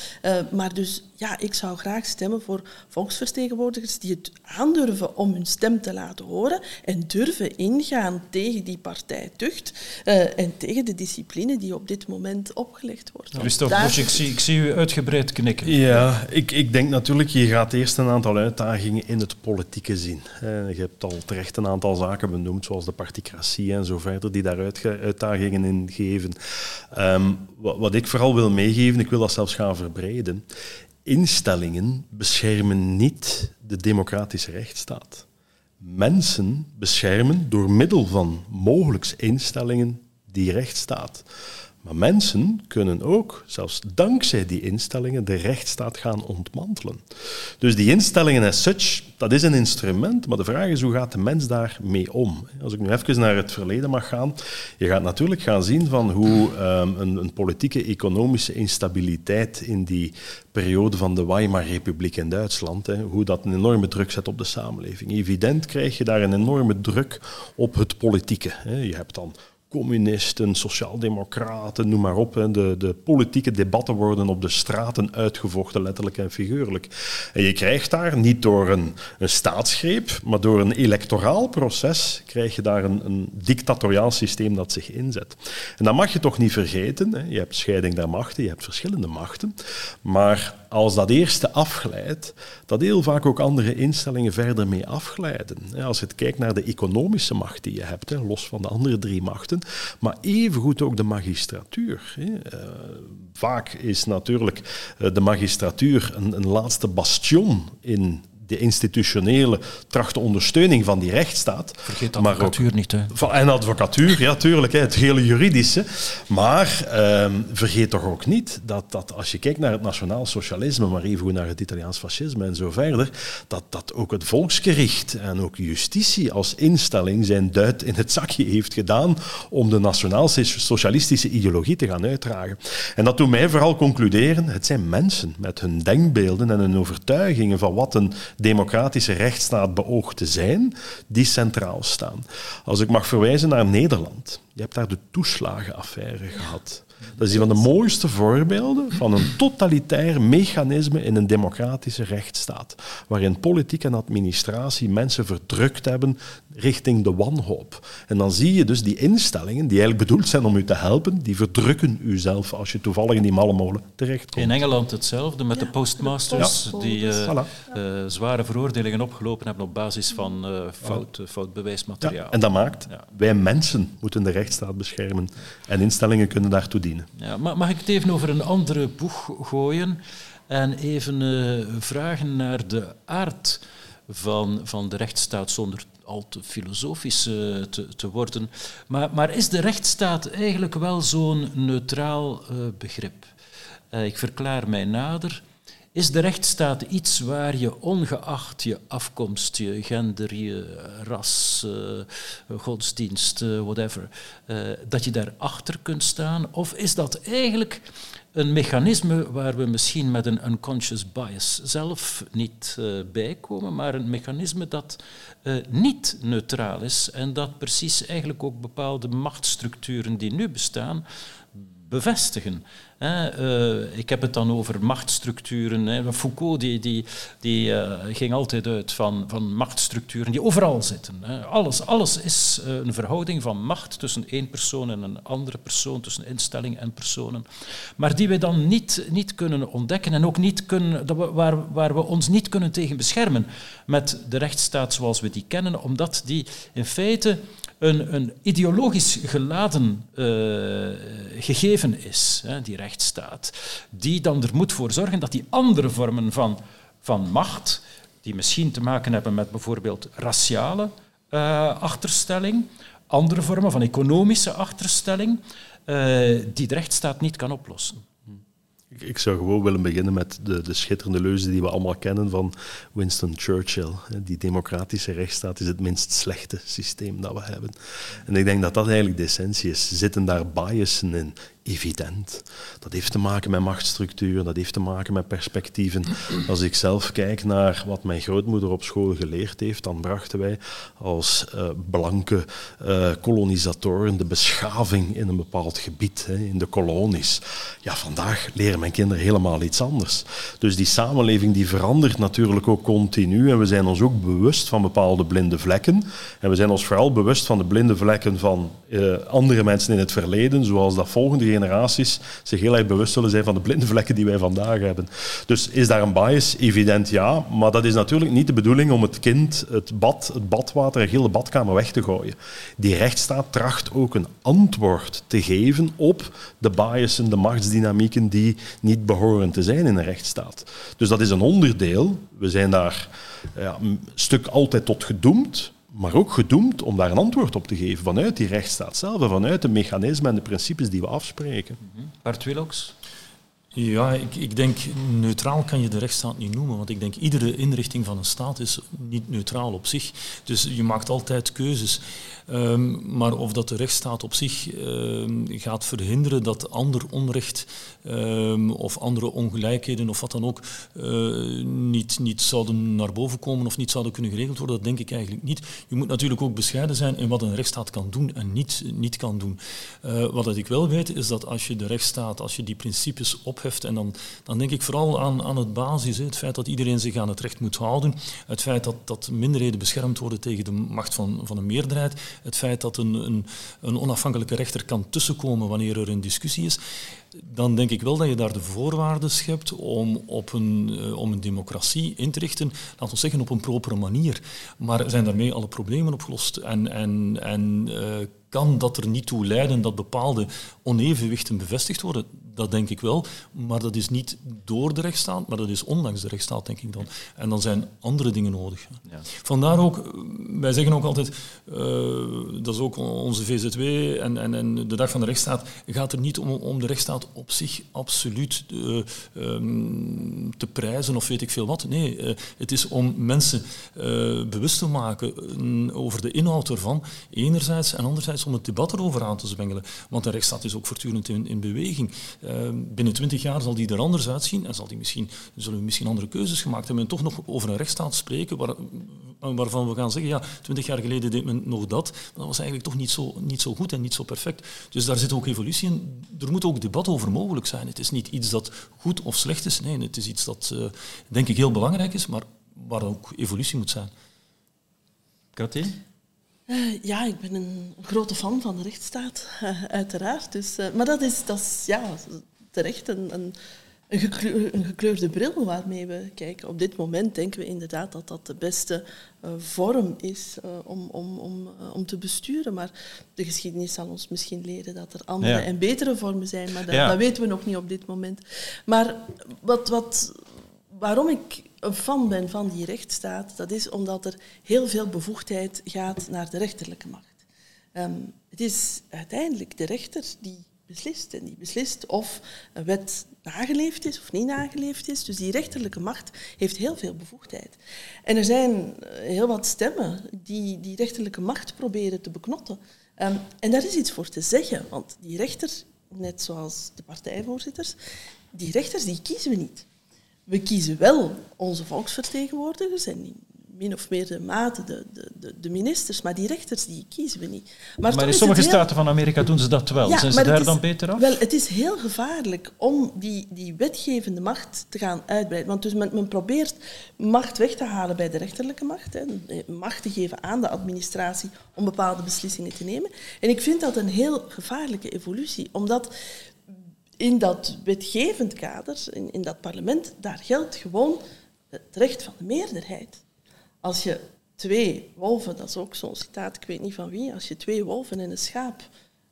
maar dus ja, ik zou graag stemmen voor volksvertegenwoordigers die het aandurven om hun stem te laten horen en durven ingaan tegen die partijtucht uh, en tegen de discipline die op dit moment opgelegd wordt. Christophe Daar... ik zie, ik zie u uitgebreid knikken. Ja, ik, ik denk natuurlijk, je gaat eerst een aantal uitdagingen in het politieke zien. Je hebt al terecht een aantal zaken benoemd, zoals de particratie en zo verder, die daar uitdagingen in geven. Um, wat, wat ik vooral wil meegeven, ik wil dat zelfs gaan verbreden, instellingen beschermen niet de democratische rechtsstaat. Mensen beschermen door middel van mogelijks instellingen die rechtsstaat. Maar mensen kunnen ook, zelfs dankzij die instellingen, de rechtsstaat gaan ontmantelen. Dus die instellingen as such, dat is een instrument, maar de vraag is hoe gaat de mens daarmee om? Als ik nu even naar het verleden mag gaan, je gaat natuurlijk gaan zien van hoe um, een, een, politieke, economische instabiliteit in die periode van de Weimar-republiek in Duitsland, hè, hoe dat een enorme druk zet op de samenleving. Evident krijg je daar een enorme druk op het politieke. Hè. Je hebt dan communisten, sociaaldemocraten, noem maar op. De, de politieke debatten worden op de straten uitgevochten, letterlijk en figuurlijk. En je krijgt daar niet door een, een staatsgreep, maar door een electoraal proces, krijg je daar een, een dictatoriaal systeem dat zich inzet. En dat mag je toch niet vergeten. Hè. Je hebt scheiding der machten, je hebt verschillende machten. Maar als dat eerste afglijdt, dat heel vaak ook andere instellingen verder mee afglijden. Als je kijkt naar de economische macht die je hebt, los van de andere drie machten, maar evengoed ook de magistratuur. Eh, vaak is natuurlijk eh, de magistratuur een, een laatste bastion in de institutionele tracht ondersteuning van die rechtsstaat. Vergeet advocatuur niet. Hè. En advocatuur, ja, tuurlijk, hè, het hele juridische. Maar ehm, vergeet toch ook niet dat, dat als je kijkt naar het nationaal socialisme, maar even naar het Italiaans fascisme en zo verder, dat, dat ook het volksgericht en ook justitie als instelling zijn duit in het zakje heeft gedaan om de nationaal-socialistische ideologie te gaan uitdragen. En dat doet mij vooral concluderen, het zijn mensen met hun denkbeelden en hun overtuigingen van wat een democratische rechtsstaat beoogt te zijn, die centraal staan. Als ik mag verwijzen naar Nederland. Je hebt daar de toeslagenaffaire gehad. Dat is een van de mooiste voorbeelden van een totalitair mechanisme in een democratische rechtsstaat, waarin politiek en administratie mensen verdrukt hebben richting de wanhoop. En dan zie je dus die instellingen, die eigenlijk bedoeld zijn om u te helpen, die verdrukken u zelf als je toevallig in die malle molen terechtkomt. In Engeland hetzelfde met de postmasters, die uh, uh, zware veroordelingen opgelopen hebben op basis van uh, fout, fout bewijsmateriaal. Ja, en dat maakt, wij mensen moeten de rechtsstaat beschermen en instellingen kunnen daartoe dienen. Ja, mag ik het even over een andere boeg gooien en even vragen naar de aard van, van de rechtsstaat zonder al te filosofisch uh, te, te, worden. Maar, maar, is de rechtsstaat eigenlijk wel zo'n neutraal uh, begrip? Ik verklaar mij nader. Is de rechtsstaat iets waar je ongeacht je afkomst, je gender, je ras, godsdienst, whatever, dat je daarachter kunt staan? Of is dat eigenlijk een mechanisme waar we misschien met een unconscious bias zelf niet uh, bij komen, maar een mechanisme dat uh, niet neutraal is en dat precies eigenlijk ook bepaalde machtsstructuren die nu bestaan bevestigen. Uh, ik heb het dan over machtsstructuren. Foucault die, die, die uh, ging altijd uit van, van machtsstructuren die overal zitten. Alles, alles is uh, een verhouding van macht tussen één persoon en een andere persoon, tussen instelling en personen. Maar die we dan niet, niet kunnen ontdekken en ook niet kunnen, waar, waar we ons niet kunnen tegen beschermen met de rechtsstaat zoals we die kennen, omdat die in feite een, een ideologisch geladen uh, gegeven is, hè, die rechtsstaat, die dan er moet voor zorgen dat die andere vormen van, van macht, die misschien te maken hebben met bijvoorbeeld raciale uh, achterstelling, andere vormen van economische achterstelling, uh, die de rechtsstaat niet kan oplossen. Ik zou gewoon willen beginnen met de, de schitterende leuze die we allemaal kennen van Winston Churchill. Die democratische rechtsstaat is het minst slechte systeem dat we hebben. En ik denk dat dat eigenlijk de essentie is. Zitten daar biasen in? Evident. Dat heeft te maken met machtsstructuur, dat heeft te maken met perspectieven. Als ik zelf kijk naar wat mijn grootmoeder op school geleerd heeft, dan brachten wij als uh, blanke uh, kolonisatoren de beschaving in een bepaald gebied, hè, in de kolonies. Ja, vandaag leren mijn kinderen helemaal iets anders. Dus die samenleving die verandert natuurlijk ook continu en we zijn ons ook bewust van bepaalde blinde vlekken. En we zijn ons vooral bewust van de blinde vlekken van uh, andere mensen in het verleden, zoals dat volgende generaties zich heel erg bewust zullen zijn van de blinde vlekken die wij vandaag hebben. Dus is daar een bias? Evident ja, maar dat is natuurlijk niet de bedoeling om het kind, het bad, het badwater de badkamer weg te gooien. Die rechtsstaat tracht ook een antwoord te geven op de biasen, de machtsdynamieken die niet behoren te zijn in een rechtsstaat. Dus dat is een onderdeel. We zijn daar ja, een stuk altijd tot gedoemd, maar ook gedoemd om daar een antwoord op te geven vanuit die rechtsstaat zelf en vanuit de mechanismen en de principes die we afspreken. Bart Willox? Ja, ik, ik, denk neutraal kan je de rechtsstaat niet noemen, want ik denk iedere inrichting van een staat is niet neutraal op zich. Dus je maakt altijd keuzes. Um, maar of dat de rechtsstaat op zich um, gaat verhinderen dat ander onrecht um, of andere ongelijkheden of wat dan ook uh, niet, niet zouden naar boven komen of niet zouden kunnen geregeld worden, dat denk ik eigenlijk niet. Je moet natuurlijk ook bescheiden zijn in wat een rechtsstaat kan doen en niet, niet kan doen. Uh, wat ik wel weet is dat als je de rechtsstaat, als je die principes opheft, en dan, dan denk ik vooral aan, aan het basis, het feit dat iedereen zich aan het recht moet houden, het feit dat, dat minderheden beschermd worden tegen de macht van, van een meerderheid, het feit dat een, een, een, onafhankelijke rechter kan tussenkomen wanneer er een discussie is, dan denk ik wel dat je daar de voorwaarden schept om, op een, uh, om een democratie in te richten, laten we zeggen op een propere manier. Maar zijn daarmee alle problemen opgelost? En, en, en uh, kan dat er niet toe leiden dat bepaalde onevenwichten bevestigd worden? Dat denk ik wel. Maar dat is niet door de rechtsstaat, maar dat is ondanks de rechtsstaat, denk ik dan. En dan zijn andere dingen nodig. Ja. Vandaar ook, wij zeggen ook altijd, uh, dat is ook onze VZW en, en, en, de dag van de rechtsstaat, gaat er niet om, om de rechtsstaat op zich absoluut uh, um, te prijzen of weet ik veel wat. Nee, uh, het is om mensen bewust te maken over de inhoud ervan, enerzijds, en anderzijds om het debat erover aan te zwengelen. Want de rechtsstaat is ook voortdurend in, in beweging. Ehm, binnen twintig jaar zal die er anders uitzien en zal die misschien, zullen we misschien andere keuzes gemaakt hebben en toch nog over een rechtsstaat spreken waar, waarvan we gaan zeggen, ja, twintig jaar geleden deed men nog dat, maar dat was eigenlijk toch niet zo, niet zo goed en niet zo perfect. Dus daar zit ook evolutie in. Er moet ook debat over mogelijk zijn. Het is niet iets dat goed of slecht is, nee, het is iets dat uh, denk ik heel belangrijk is, maar waar ook evolutie moet zijn. Kathleen? Uh, ja, ik ben een grote fan van de rechtsstaat, uh, uiteraard. Dus, uh, maar dat is, dat is ja, terecht een, een, een, gekleurde, een, gekleurde bril waarmee we kijken. Op dit moment denken we inderdaad dat dat de beste vorm is om, om, om, om te besturen. Maar de geschiedenis zal ons misschien leren dat er andere ja. en betere vormen zijn. Maar dat, ja. dat weten we nog niet op dit moment. Maar wat, wat, waarom ik een fan ben van die rechtsstaat, dat is omdat er heel veel bevoegdheid gaat naar de rechterlijke macht. Um, het is uiteindelijk de rechter die beslist. En die beslist of een wet nageleefd is of niet nageleefd is. Dus die rechterlijke macht heeft heel veel bevoegdheid. En er zijn heel wat stemmen die die rechterlijke macht proberen te beknotten. Um, en daar is iets voor te zeggen, want die rechters, net zoals de partijvoorzitters, die rechters die kiezen we niet we kiezen wel onze volksvertegenwoordigers en in min of meer de mate de, de, de, ministers, maar die rechters die kiezen we niet. Maar, maar in sommige staten van Amerika doen ze dat wel. Ja, Zijn ze daar dan beter af? Wel, het is heel gevaarlijk om die, die wetgevende macht te gaan uitbreiden. Want dus men, men probeert macht weg te halen bij de rechterlijke macht, hè, macht te geven aan de administratie om bepaalde beslissingen te nemen. En ik vind dat een heel gevaarlijke evolutie, omdat in dat wetgevend kader, in, in dat parlement, daar geldt gewoon het recht van de meerderheid. Als je twee wolven, dat is ook zo'n citaat, ik weet niet van wie, als je twee wolven en een schaap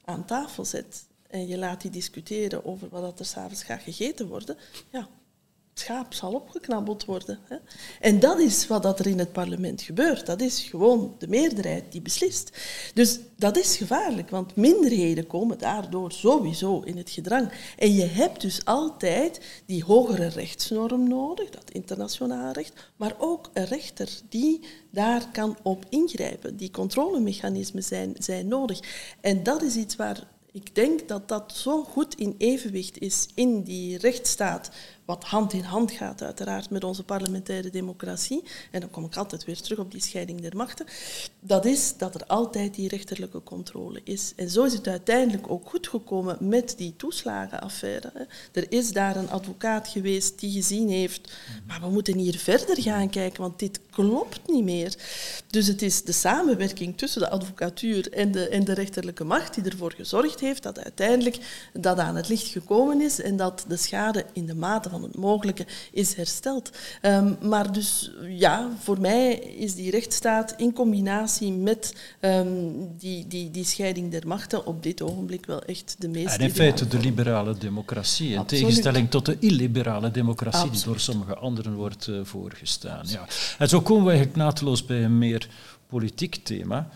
aan tafel zet en je laat die discussiëren over wat er s'avonds gaat gegeten worden, ja, schaap zal opgeknabbeld worden. Hè. En dat is wat dat er in het parlement gebeurt. Dat is gewoon de meerderheid die beslist. Dus dat is gevaarlijk, want minderheden komen daardoor sowieso in het gedrang. En je hebt dus altijd die hogere rechtsnorm nodig, dat internationaal recht, maar ook een rechter die daar kan op ingrijpen. Die controlemechanismen zijn, zijn nodig. En dat is iets waar ik denk dat dat zo goed in evenwicht is in die rechtsstaat wat hand in hand gaat uiteraard met onze parlementaire democratie, en dan kom ik altijd weer terug op die scheiding der machten, dat is dat er altijd die rechterlijke controle is. En zo is het uiteindelijk ook goed gekomen met die toeslagenaffaire. Er is daar een advocaat geweest die gezien heeft, maar we moeten hier verder gaan kijken, want dit klopt niet meer. Dus het is de samenwerking tussen de advocatuur en de, en de rechterlijke macht die ervoor gezorgd heeft dat uiteindelijk dat aan het licht gekomen is en dat de schade in de mate van het mogelijke is hersteld. Um, maar dus ja, voor mij is die rechtsstaat in combinatie met um, die, die, die scheiding der machten op dit ogenblik wel echt de meest. En in feite de liberale democratie, in tegenstelling tot de illiberale democratie Absoluut. die door sommige anderen wordt uh, voorgestaan. Ja. En zo komen we eigenlijk naadloos bij een meer politiek thema.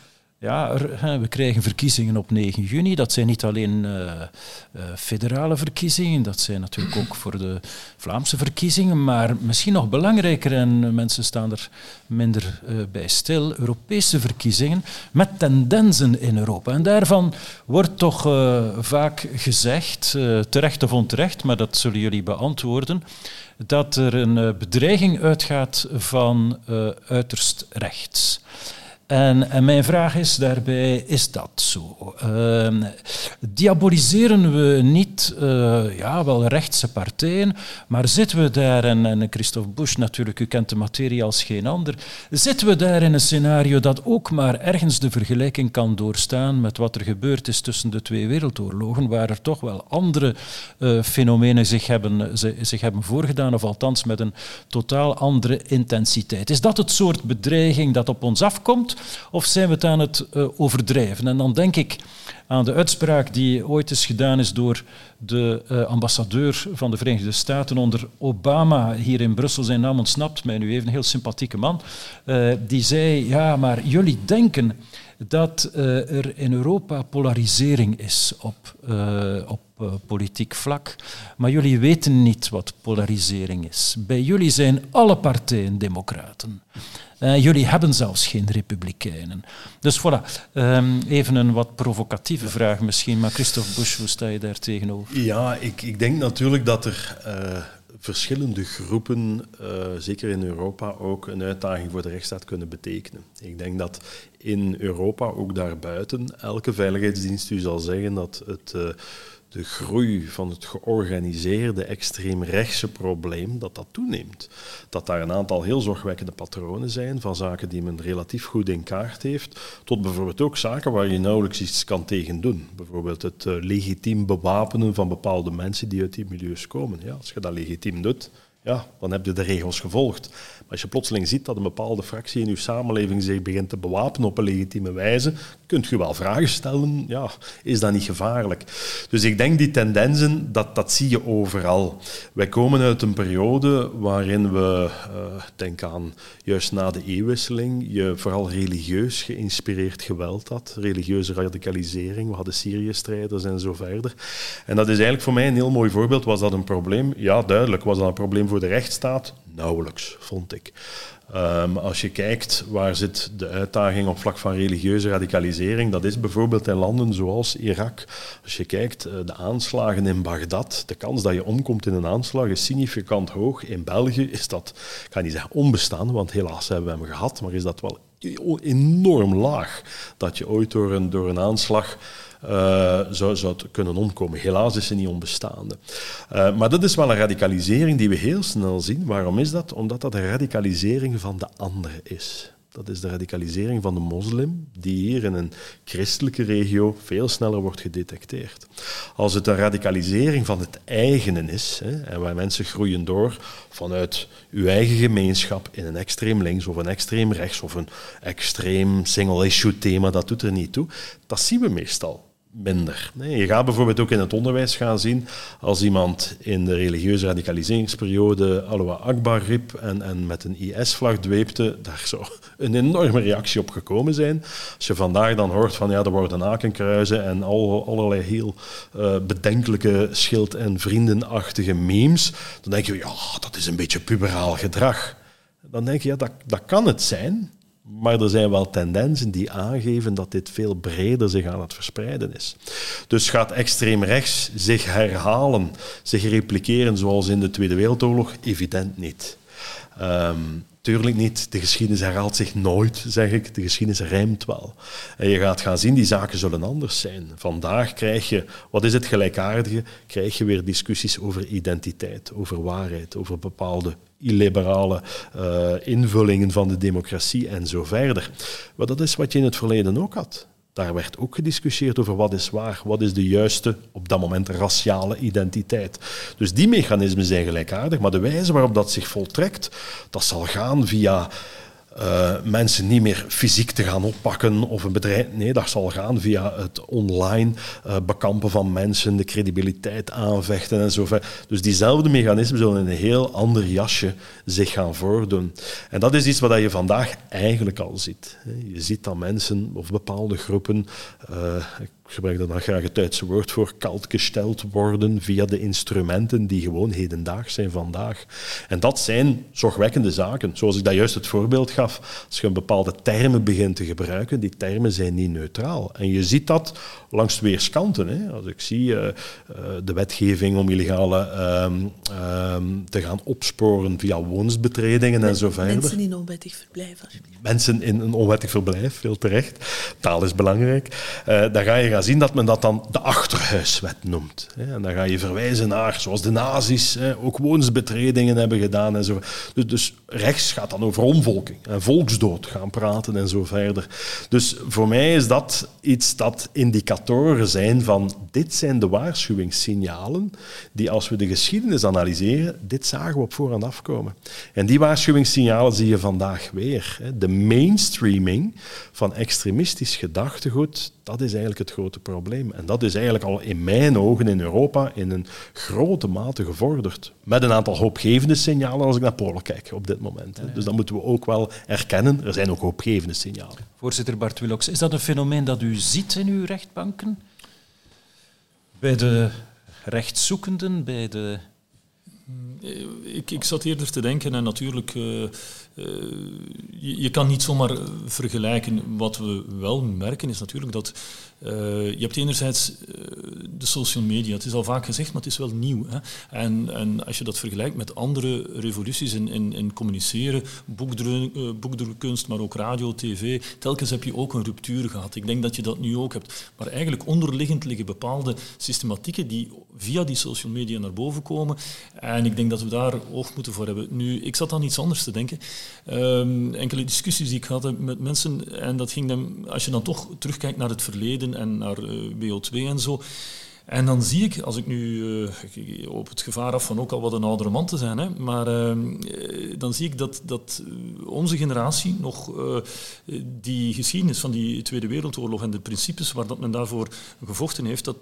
Ja, we krijgen verkiezingen op 9 juni. Dat zijn niet alleen uh, uh, federale verkiezingen, dat zijn natuurlijk ook voor de Vlaamse verkiezingen, maar misschien nog belangrijker, en mensen staan er minder uh, bij stil, Europese verkiezingen met tendensen in Europa. En daarvan wordt toch vaak gezegd, terecht of onterecht, maar dat zullen jullie beantwoorden, dat er een bedreiging uitgaat van uiterst rechts. En, en, mijn vraag is daarbij, is dat zo? Uh, diaboliseren we niet, uh, ja, wel rechtse partijen, maar zitten we daar, en, Christophe Bush natuurlijk, u kent de materie als geen ander, zitten we daar in een scenario dat ook maar ergens de vergelijking kan doorstaan met wat er gebeurd is tussen de twee wereldoorlogen, waar er toch wel andere uh, fenomenen zich hebben, zich hebben voorgedaan, of althans met een totaal andere intensiteit. Is dat het soort bedreiging dat op ons afkomt? Of zijn we het aan het uh, overdrijven? En dan denk ik aan de uitspraak die ooit eens gedaan is door de uh, ambassadeur van de Verenigde Staten onder Obama hier in Brussel. Zijn naam ontsnapt mij nu even, een heel sympathieke man. Uh, die zei, ja, maar jullie denken dat er in Europa polarisering is op, op politiek vlak, maar jullie weten niet wat polarisering is. Bij jullie zijn alle partijen democraten. Uh, jullie hebben zelfs geen republikeinen. Dus voilà, um, even een wat provocatieve vraag misschien, maar Christophe Bush, hoe sta je daar tegenover? Ja, ik, ik denk natuurlijk dat er uh, verschillende groepen, uh, zeker in Europa, ook een uitdaging voor de rechtsstaat kunnen betekenen. Ik denk dat in Europa, ook daarbuiten, elke veiligheidsdienst u zal zeggen dat het de groei van het georganiseerde extreemrechtse probleem, dat dat toeneemt. Dat daar een aantal heel zorgwekkende patronen zijn van zaken die men relatief goed in kaart heeft, tot bijvoorbeeld ook zaken waar je nauwelijks iets kan tegen doen. Bijvoorbeeld het uh, legitiem bewapenen van bepaalde mensen die uit die milieus komen. Ja, als je dat legitiem doet, ja, dan heb je de regels gevolgd. Als je plotseling ziet dat een bepaalde fractie in uw samenleving zich begint te bewapenen op een legitieme wijze, kunt je wel vragen stellen, ja, is dat niet gevaarlijk? Dus ik denk die tendensen, dat, dat zie je overal. Wij komen uit een periode waarin we, uh, denk aan juist na de eeuwwisseling, je vooral religieus geïnspireerd geweld had, religieuze radicalisering, we hadden Syrië-strijders en zo verder. En dat is eigenlijk voor mij een heel mooi voorbeeld. Was dat een probleem? Ja, duidelijk. Was dat een probleem voor de rechtsstaat? Nauwelijks, vond ik. Um, als je kijkt waar zit de uitdaging op vlak van religieuze radicalisering, dat is bijvoorbeeld in landen zoals Irak. Als je kijkt, uh, de aanslagen in Bagdad, de kans dat je omkomt in een aanslag is significant hoog. In België is dat, ik ga niet zeggen onbestaande, want helaas hebben we hem gehad, maar is dat wel enorm laag dat je ooit door een, door een aanslag uh, zou, zou kunnen omkomen. Helaas is ze niet onbestaande. Uh, maar dat is wel een radicalisering die we heel snel zien. Waarom is dat? Omdat dat een radicalisering van de andere is. Dat is de radicalisering van de moslim, die hier in een christelijke regio veel sneller wordt gedetecteerd. Als het een radicalisering van het eigenen is, hè, en waar mensen groeien door vanuit uw eigen gemeenschap in een extreem links of een extreem rechts of een extreem single-issue thema, dat doet er niet toe, dat zien we meestal minder. Je gaat bijvoorbeeld ook in het onderwijs gaan zien, als iemand in de religieuze radicaliseringsperiode Allah Akbar riep en, en met een IS-vlag dweepte, daar zou een enorme reactie op gekomen zijn. Als je vandaag dan hoort van ja, er worden hakenkruizen en al, allerlei heel uh, bedenkelijke schild- en vriendenachtige memes, dan denk je, ja, dat is een beetje puberaal gedrag. Dan denk je, ja, dat, dat kan het zijn, maar er zijn wel tendensen die aangeven dat dit veel breder zich aan het verspreiden is. Dus gaat extreem rechts zich herhalen, zich repliceren zoals in de Tweede Wereldoorlog? Evident niet. Um, Tuurlijk niet. De geschiedenis herhaalt zich nooit, zeg ik. De geschiedenis rijmt wel. En je gaat gaan zien, die zaken zullen anders zijn. Vandaag krijg je, wat is het gelijkaardige? Krijg je weer discussies over identiteit, over waarheid, over bepaalde illiberale uh, invullingen van de democratie en zo verder. Maar dat is wat je in het verleden ook had. Daar werd ook gediscussieerd over wat is waar, wat is de juiste, op dat moment raciale identiteit. Dus die mechanismen zijn gelijkaardig, maar de wijze waarop dat zich voltrekt, dat zal gaan via uh, mensen niet meer fysiek te gaan oppakken of een bedrijf. Nee, dat zal gaan via het online uh, bekampen van mensen, de credibiliteit aanvechten en zo. Dus diezelfde mechanismen zullen in een heel ander jasje zich gaan voordoen. En dat is iets wat je vandaag eigenlijk al ziet. Je ziet dat mensen of bepaalde groepen, ik gebruik daar dan graag het Duitse woord voor, kalt gesteld worden via de instrumenten die gewoon hedendaags zijn vandaag. En dat zijn zorgwekkende zaken. Zoals ik dat juist het voorbeeld gaf, als je een bepaalde termen begint te gebruiken, die termen zijn niet neutraal. En je ziet dat langs weerskanten. Hè. Als ik zie uh, de wetgeving om illegale uh, te gaan opsporen via woonsbetredingen en zo verder. Mensen in onwettig verblijf. Mensen in een onwettig verblijf, veel terecht. Taal is belangrijk. Uh, dan ga je gaan zien dat men dat dan de achterhuiswet noemt. En dan ga je verwijzen naar, zoals de nazi's ook woonsbetredingen hebben gedaan en zo. Dus, dus rechts gaat dan over omvolking en volksdood gaan praten en zo verder. Dus voor mij is dat iets dat indicatie zijn van dit zijn de waarschuwingssignalen die als we de geschiedenis analyseren, dit zagen we op voorhand afkomen. En die waarschuwingssignalen zie je vandaag weer. De mainstreaming van extremistisch gedachtegoed, Dat is eigenlijk het grote probleem. En dat is eigenlijk al in mijn ogen in Europa in een grote mate gevorderd. Met een aantal hoopgevende signalen als ik naar Polen kijk op dit moment. Dus dat moeten we ook wel erkennen. Er zijn ook hoopgevende signalen. Voorzitter Bart Willox, is dat een fenomeen dat u ziet in uw rechtbanken? Bij de rechtszoekenden, bij de ik, ik zat eerder te denken en natuurlijk, uh, uh, je, kan niet zomaar vergelijken. Wat we wel merken is natuurlijk dat uh, je hebt enerzijds de social media. Het is al vaak gezegd, maar het is wel nieuw. Hè? En, en als je dat vergelijkt met andere revoluties in, in, in communiceren, boekdruk, boekdrukkunst, maar ook radio, tv, telkens heb je ook een ruptuur gehad. Ik denk dat je dat nu ook hebt. Maar eigenlijk onderliggend liggen bepaalde systematieken die via die social media naar boven komen. En ik denk dat we daar oog moeten voor hebben. Nu, ik zat aan iets anders te denken. Um, enkele discussies die ik had met mensen, en dat ging dan, als je dan toch terugkijkt naar het verleden en naar eh, BO2 en zo. En dan zie ik, als ik nu uh, op het gevaar af van ook al wat een oudere man te zijn, hè, maar uh, dan zie ik dat, dat onze generatie nog die geschiedenis van die Tweede Wereldoorlog en de principes waar dat men daarvoor gevochten heeft, dat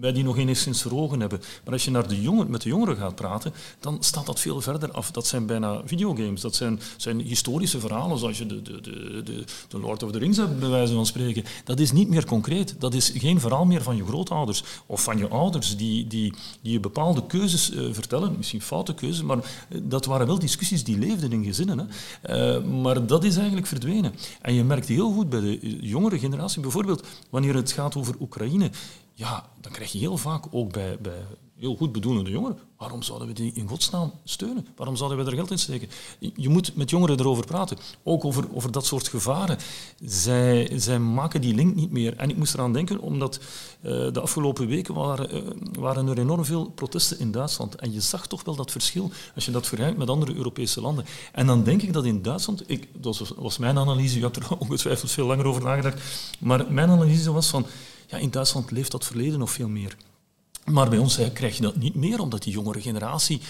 wij die nog enigszins voor ogen hebben. Maar als je naar de jongen, met de jongeren gaat praten, dan staat dat veel verder af. Dat zijn bijna videogames, dat zijn, zijn historische verhalen, zoals je de, de, de, de, Lord of the Rings hebt, bij wijze van spreken. Dat is niet meer concreet. Dat is geen verhaal meer van je grootouders of van je ouders, die, die, die je bepaalde keuzes uh, vertellen, misschien foute keuzes, maar uh, dat waren wel discussies die leefden in gezinnen. Hè. Uh, maar dat is eigenlijk verdwenen. En je merkt heel goed bij de jongere generatie, bijvoorbeeld wanneer het gaat over Oekraïne, ja, dan krijg je heel vaak ook bij, bij heel goed bedoelende jongeren, waarom zouden we die in godsnaam steunen? Waarom zouden we er geld in steken? Je moet met jongeren erover praten, ook over, over dat soort gevaren. Zij, zij maken die link niet meer. En ik moest eraan denken, omdat uh, de afgelopen weken waren, uh, waren er enorm veel protesten in Duitsland. En je zag toch wel dat verschil als je dat vergelijkt met andere Europese landen. En dan denk ik dat in Duitsland, ik, dat was, mijn analyse, u hebt er ongetwijfeld veel langer over nagedacht, maar mijn analyse was van in Duitsland leeft dat verleden nog veel meer. Maar bij ons krijg je dat niet meer, omdat die jongere generatie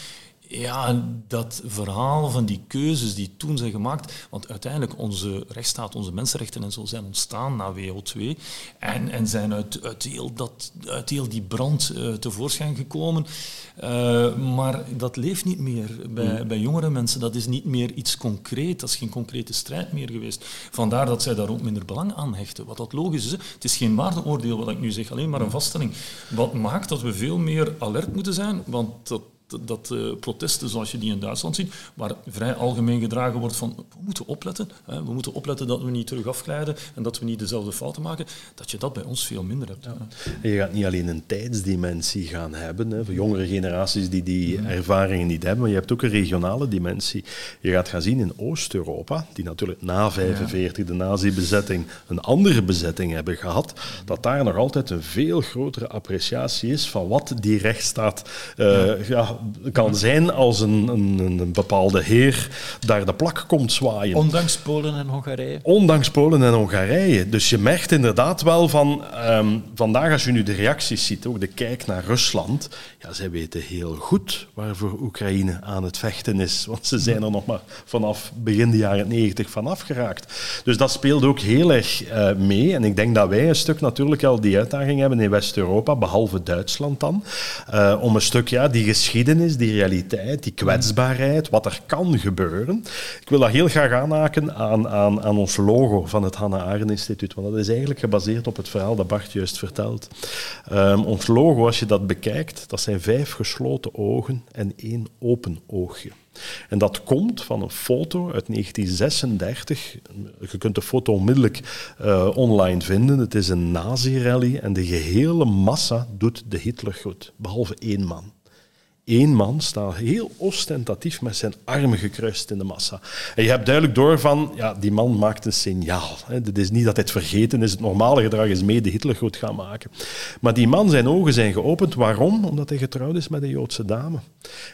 ja, dat verhaal van die keuzes die toen zijn gemaakt, want uiteindelijk onze rechtsstaat, onze mensenrechten en zo zijn ontstaan na WO2 en, en zijn uit, uit, heel dat, uit heel die brand uh, tevoorschijn gekomen. Uh, maar dat leeft niet meer bij, mm. bij jongere mensen, dat is niet meer iets concreet, dat is geen concrete strijd meer geweest. Vandaar dat zij daar ook minder belang aan hechten, wat dat logisch is. Het is geen waardeoordeel wat ik nu zeg, alleen maar een vaststelling. Wat maakt dat we veel meer alert moeten zijn, want dat dat uh, protesten zoals je die in Duitsland ziet, waar vrij algemeen gedragen wordt van we moeten opletten, hè, we moeten opletten dat we niet terug afglijden en dat we niet dezelfde fouten maken, dat je dat bij ons veel minder hebt. Ja. En je gaat niet alleen een tijdsdimensie gaan hebben, hè, voor jongere generaties die die mhm. ervaringen niet hebben, maar je hebt ook een regionale dimensie. Je gaat gaan zien in Oost-Europa, die natuurlijk na 45 de nazi-bezetting een andere bezetting hebben gehad, dat daar nog altijd een veel grotere appreciatie is van wat die rechtsstaat uh, ja kan zijn als een, een, een, bepaalde heer daar de plak komt zwaaien. Ondanks Polen en Hongarije? Ondanks Polen en Hongarije. Dus je merkt inderdaad wel van... Um, vandaag als je nu de reacties ziet, ook de kijk naar Rusland, ja, zij weten heel goed waarvoor Oekraïne aan het vechten is. Want ze zijn er nog maar vanaf begin de jaren 90 vanaf geraakt. Dus dat speelt ook heel erg uh, mee. En ik denk dat wij een stuk natuurlijk al die uitdaging hebben in West-Europa, behalve Duitsland dan, uh, om een stuk ja, die geschiedenis geschiedenis, die realiteit, die kwetsbaarheid, wat er kan gebeuren. Ik wil dat heel graag aanhaken aan, aan, aan ons logo van het Hannah Arendt Instituut, want dat is eigenlijk gebaseerd op het verhaal dat Bart juist vertelt. Um, ons logo, als je dat bekijkt, dat zijn vijf gesloten ogen en één open oogje. En dat komt van een foto uit 1936. Je kunt de foto onmiddellijk uh, online vinden. Het is een nazi-rally en de gehele massa doet de Hitler goed, behalve één man. Eén man staat heel ostentatief met zijn armen gekruist in de massa. En je hebt duidelijk door van, ja, die man maakt een signaal. Het is niet dat het vergeten is, het normale gedrag is mee de Hitler goed gaan maken. Maar die man, zijn ogen zijn geopend. Waarom? Omdat hij getrouwd is met een Joodse dame.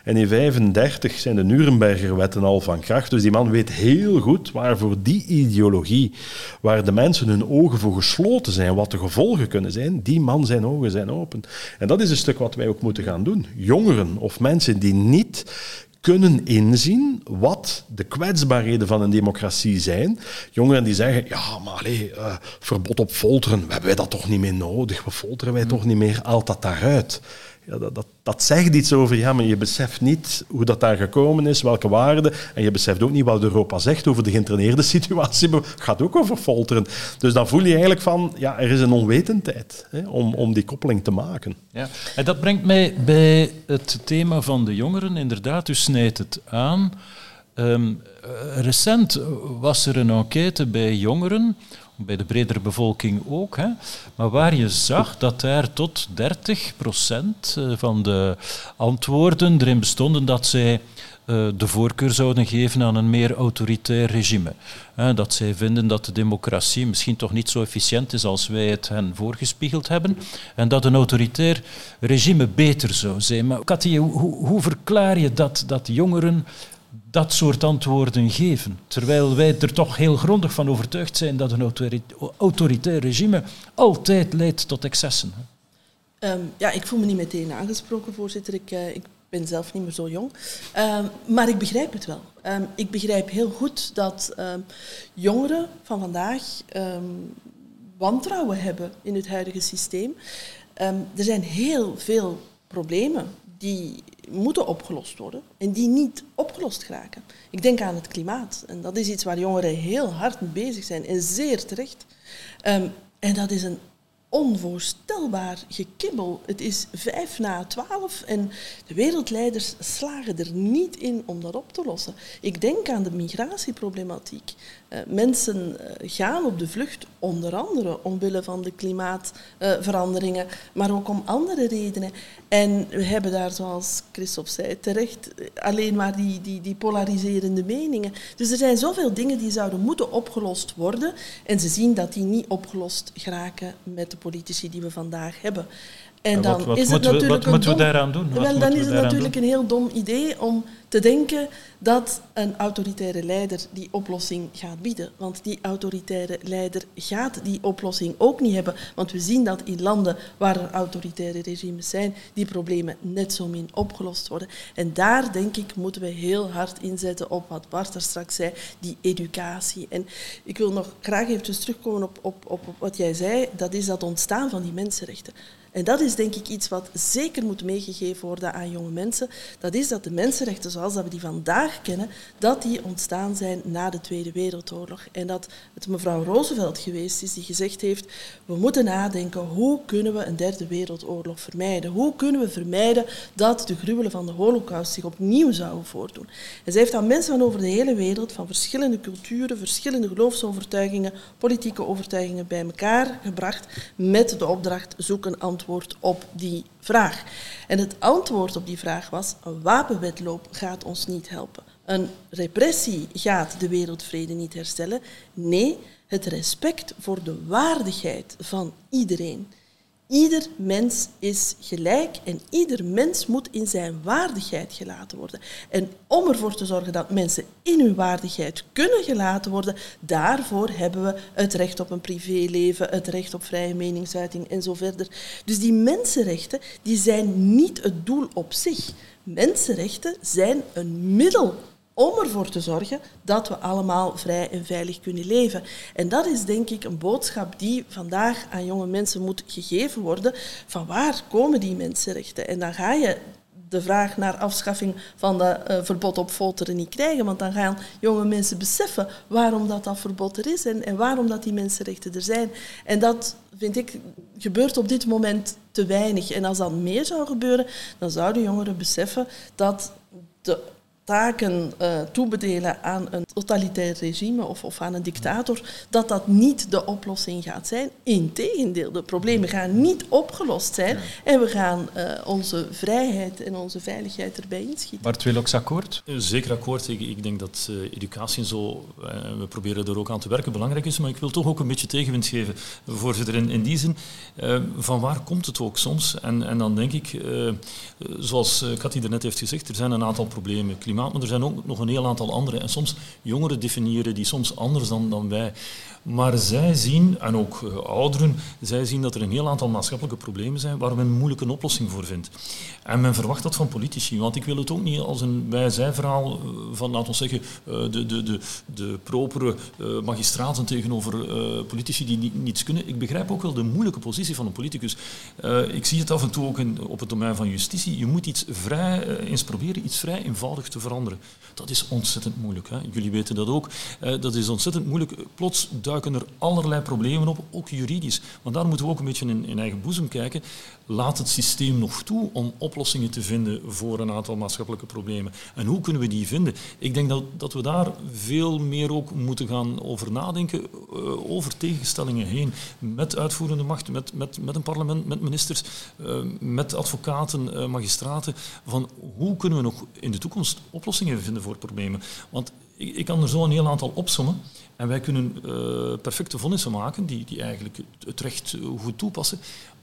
En in 1935 zijn de Nuremberger wetten al van kracht. Dus die man weet heel goed waarvoor die ideologie, waar de mensen hun ogen voor gesloten zijn, wat de gevolgen kunnen zijn, die man zijn ogen zijn open. En dat is een stuk wat wij ook moeten gaan doen. Jongeren of mensen die niet kunnen inzien wat de kwetsbaarheden van een democratie zijn. Jongeren die zeggen, ja, maar allez, uh, verbod op folteren, we hebben dat toch niet meer nodig, we folteren wij toch niet meer, haalt dat daaruit. Dat, dat, dat zegt iets over, ja, maar je beseft niet hoe dat daar gekomen is, welke waarden, en je beseft ook niet wat Europa zegt over de geïnterneerde situatie. Het gaat ook over folteren. Dus dan voel je eigenlijk van, ja, er is een onwetendheid hè, om, om die koppeling te maken. Ja. En dat brengt mij bij het thema van de jongeren. Inderdaad, u snijdt het aan. Um, recent was er een enquête bij jongeren bij de bredere bevolking ook. Hè. Maar waar je zag dat daar tot 30 procent eh, van de antwoorden erin bestonden dat zij eh, de voorkeur zouden geven aan een meer autoritair regime. Dat zij vinden dat de democratie misschien toch niet zo efficiënt is als wij het hen voorgespiegeld hebben. En dat een autoritair regime beter zou zijn. Maar hoe, hoe verklaar je dat, dat jongeren dat soort antwoorden geven. Terwijl wij er toch heel grondig van overtuigd zijn dat een autoritair regime altijd leidt tot excessen. Um, ja, ik voel me niet meteen aangesproken, voorzitter. Ik, uh, ik ben zelf niet meer zo jong. Um, maar ik begrijp het wel. Um, ik begrijp heel goed dat jongeren van vandaag wantrouwen hebben in het huidige systeem. er zijn heel veel problemen die moeten opgelost worden en die niet opgelost geraken. Ik denk aan het klimaat. En dat is iets waar jongeren heel hard mee bezig zijn en zeer terecht. Um, en dat is een onvoorstelbaar gekibbel. Het is vijf na twaalf en de wereldleiders slagen er niet in om dat op te lossen. Ik denk aan de migratieproblematiek. Uh, mensen uh, gaan op de vlucht, onder andere omwille van de klimaatveranderingen, maar ook om andere redenen. En we hebben daar, zoals Christophe zei, terecht alleen maar die, die, die polariserende meningen. Dus er zijn zoveel dingen die zouden moeten opgelost worden en ze zien dat die niet opgelost geraken met de politici die we vandaag hebben. En dan wat, wat is het natuurlijk we, wat moeten we daaraan doen? Wel, dan is het natuurlijk een heel dom idee om te denken dat een autoritaire leider die oplossing gaat bieden. Want die autoritaire leider gaat die oplossing ook niet hebben. Want we zien dat in landen waar er autoritaire regimes zijn, die problemen net zo min opgelost worden. En daar, denk ik, moeten we heel hard inzetten op wat Bart er straks zei, die educatie. En ik wil nog graag even terugkomen op, op, op wat jij zei, dat is dat ontstaan van die mensenrechten. En dat is denk ik iets wat zeker moet meegegeven worden aan jonge mensen. Dat is dat de mensenrechten zoals dat we die vandaag kennen, dat die ontstaan zijn na de Tweede Wereldoorlog. En dat het mevrouw Roosevelt geweest is die gezegd heeft, we moeten nadenken hoe kunnen we een derde wereldoorlog vermijden? Hoe kunnen we vermijden dat de gruwelen van de holocaust zich opnieuw zouden voordoen? En zij heeft aan mensen van over de hele wereld, van verschillende culturen, verschillende geloofsovertuigingen, politieke overtuigingen bij elkaar gebracht met de opdracht zoek een antwoord antwoord op die vraag. En het antwoord op die vraag was: een wapenwetloop gaat ons niet helpen. Een repressie gaat de wereldvrede niet herstellen. Nee, het respect voor de waardigheid van iedereen Ieder mens is gelijk en ieder mens moet in zijn waardigheid gelaten worden. En om ervoor te zorgen dat mensen in hun waardigheid kunnen gelaten worden, daarvoor hebben we het recht op een privéleven, het recht op vrije meningsuiting en zo verder. Dus die mensenrechten die zijn niet het doel op zich. Mensenrechten zijn een middel om ervoor te zorgen dat we allemaal vrij en veilig kunnen leven. En dat is denk ik een boodschap die vandaag aan jonge mensen moet gegeven worden. Van waar komen die mensenrechten? En dan ga je de vraag naar afschaffing van de uh, verbod op folteren niet krijgen. Want dan gaan jonge mensen beseffen waarom dat, dat verbod er is en, en waarom dat die mensenrechten er zijn. En dat, vind ik, gebeurt op dit moment te weinig. En als dat meer zou gebeuren, dan zouden jongeren beseffen dat de taken uh, toebedelen aan een totalitair regime of, of, aan een dictator, dat dat niet de oplossing gaat zijn. Integendeel, de problemen gaan niet opgelost zijn en we gaan uh, onze vrijheid en onze veiligheid erbij inschieten. Bart Willoks akkoord? Eh, zeker akkoord. Ik, ik denk dat uh, educatie zo, we proberen er ook aan te werken, belangrijk is, maar ik wil toch ook een beetje tegenwind geven, voorzitter, in, in die zin, van waar komt het ook soms? En, en dan denk ik, zoals Cathy er net heeft gezegd, er zijn een aantal problemen, klimaat klimaat, maar er zijn ook nog een heel aantal andere. En soms jongeren definiëren die soms anders dan, dan wij. Maar zij zien, en ook uh, ouderen, zij zien dat er een heel aantal maatschappelijke problemen zijn waar men een moeilijke oplossing voor vindt. En men verwacht dat van politici, want ik wil het ook niet als een wij-zij-verhaal uh, van, laten we zeggen, uh, de, de, de, de propere magistraten tegenover politici die ni niets kunnen. Ik begrijp ook wel de moeilijke positie van een politicus. ik zie het af en toe ook in, op het domein van justitie. Je moet iets vrij, eens proberen iets vrij eenvoudig te veranderen. Dat is ontzettend moeilijk. Hè. Jullie weten dat ook. dat is ontzettend moeilijk. Plots duiken er allerlei problemen op, ook juridisch. Want daar moeten we ook een beetje in eigen boezem kijken. Laat het systeem nog toe om oplossingen te vinden voor een aantal maatschappelijke problemen. En hoe kunnen we die vinden? Ik denk dat, dat we daar veel meer ook moeten gaan over nadenken, uh, over tegenstellingen heen, met uitvoerende macht, met, met, met een parlement, met ministers, uh, met advocaten, uh, magistraten, van hoe kunnen we nog in de toekomst oplossingen vinden voor problemen? Want ik, kan er zo een heel aantal opsommen. En wij kunnen uh, perfecte vonnissen maken die, die eigenlijk het recht goed toepassen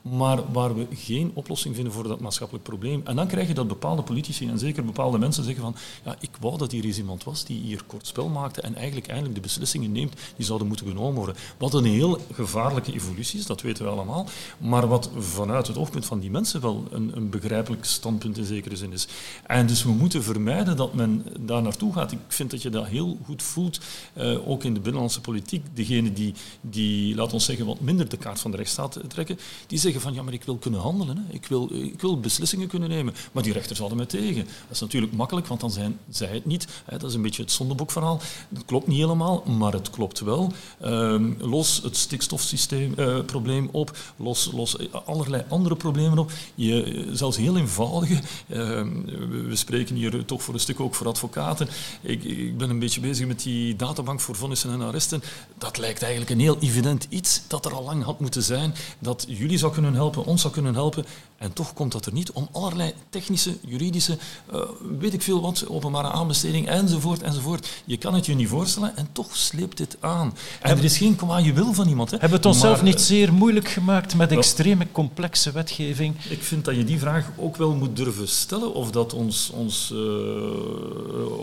maar waar we geen oplossing vinden voor dat maatschappelijk probleem. En dan krijg je dat bepaalde politici en zeker bepaalde mensen zeggen van ja, ik wou dat hier eens iemand was die hier kort spel maakte en eigenlijk eindelijk de beslissingen neemt die zouden moeten genomen worden. Wat een heel gevaarlijke evolutie is, dat weten we allemaal, maar wat vanuit het oogpunt van die mensen wel een, een begrijpelijk standpunt in zekere zin is. En dus we moeten vermijden dat men daar naartoe gaat. Ik vind dat je dat heel goed voelt, uh, ook in de binnenlandse politiek. Degenen die, die, laat ons zeggen, wat minder de kaart van de rechtsstaat trekken, die zeggen van ja, maar ik wil kunnen handelen. Hè. Ik, wil, ik wil beslissingen kunnen nemen. Maar die rechters hadden mij tegen. Dat is natuurlijk makkelijk, want dan zijn zij het niet. Hè. Dat is een beetje het zondeboekverhaal. Dat klopt niet helemaal, maar het klopt wel. Um, los het stikstofsysteemprobleem uh, op, los, los allerlei andere problemen op. Je, zelfs heel eenvoudige, uh, we, we, spreken hier toch voor een stuk ook voor advocaten. Ik, ik ben een beetje bezig met die databank voor vonnissen en arresten. Dat lijkt eigenlijk een heel evident iets dat er al lang had moeten zijn, dat jullie zou kunnen helpen, ons zou kunnen helpen. En toch komt dat er niet om allerlei technische, juridische, uh, weet ik veel wat, openbare aanbesteding enzovoort enzovoort. Je kan het je niet voorstellen en toch sleept dit aan. En er is geen kwaaie wil van iemand. Hè. Hebben we het onszelf niet zeer moeilijk gemaakt met extreme complexe wetgeving? Ik vind dat je die vraag ook wel moet durven stellen of dat ons, ons, uh,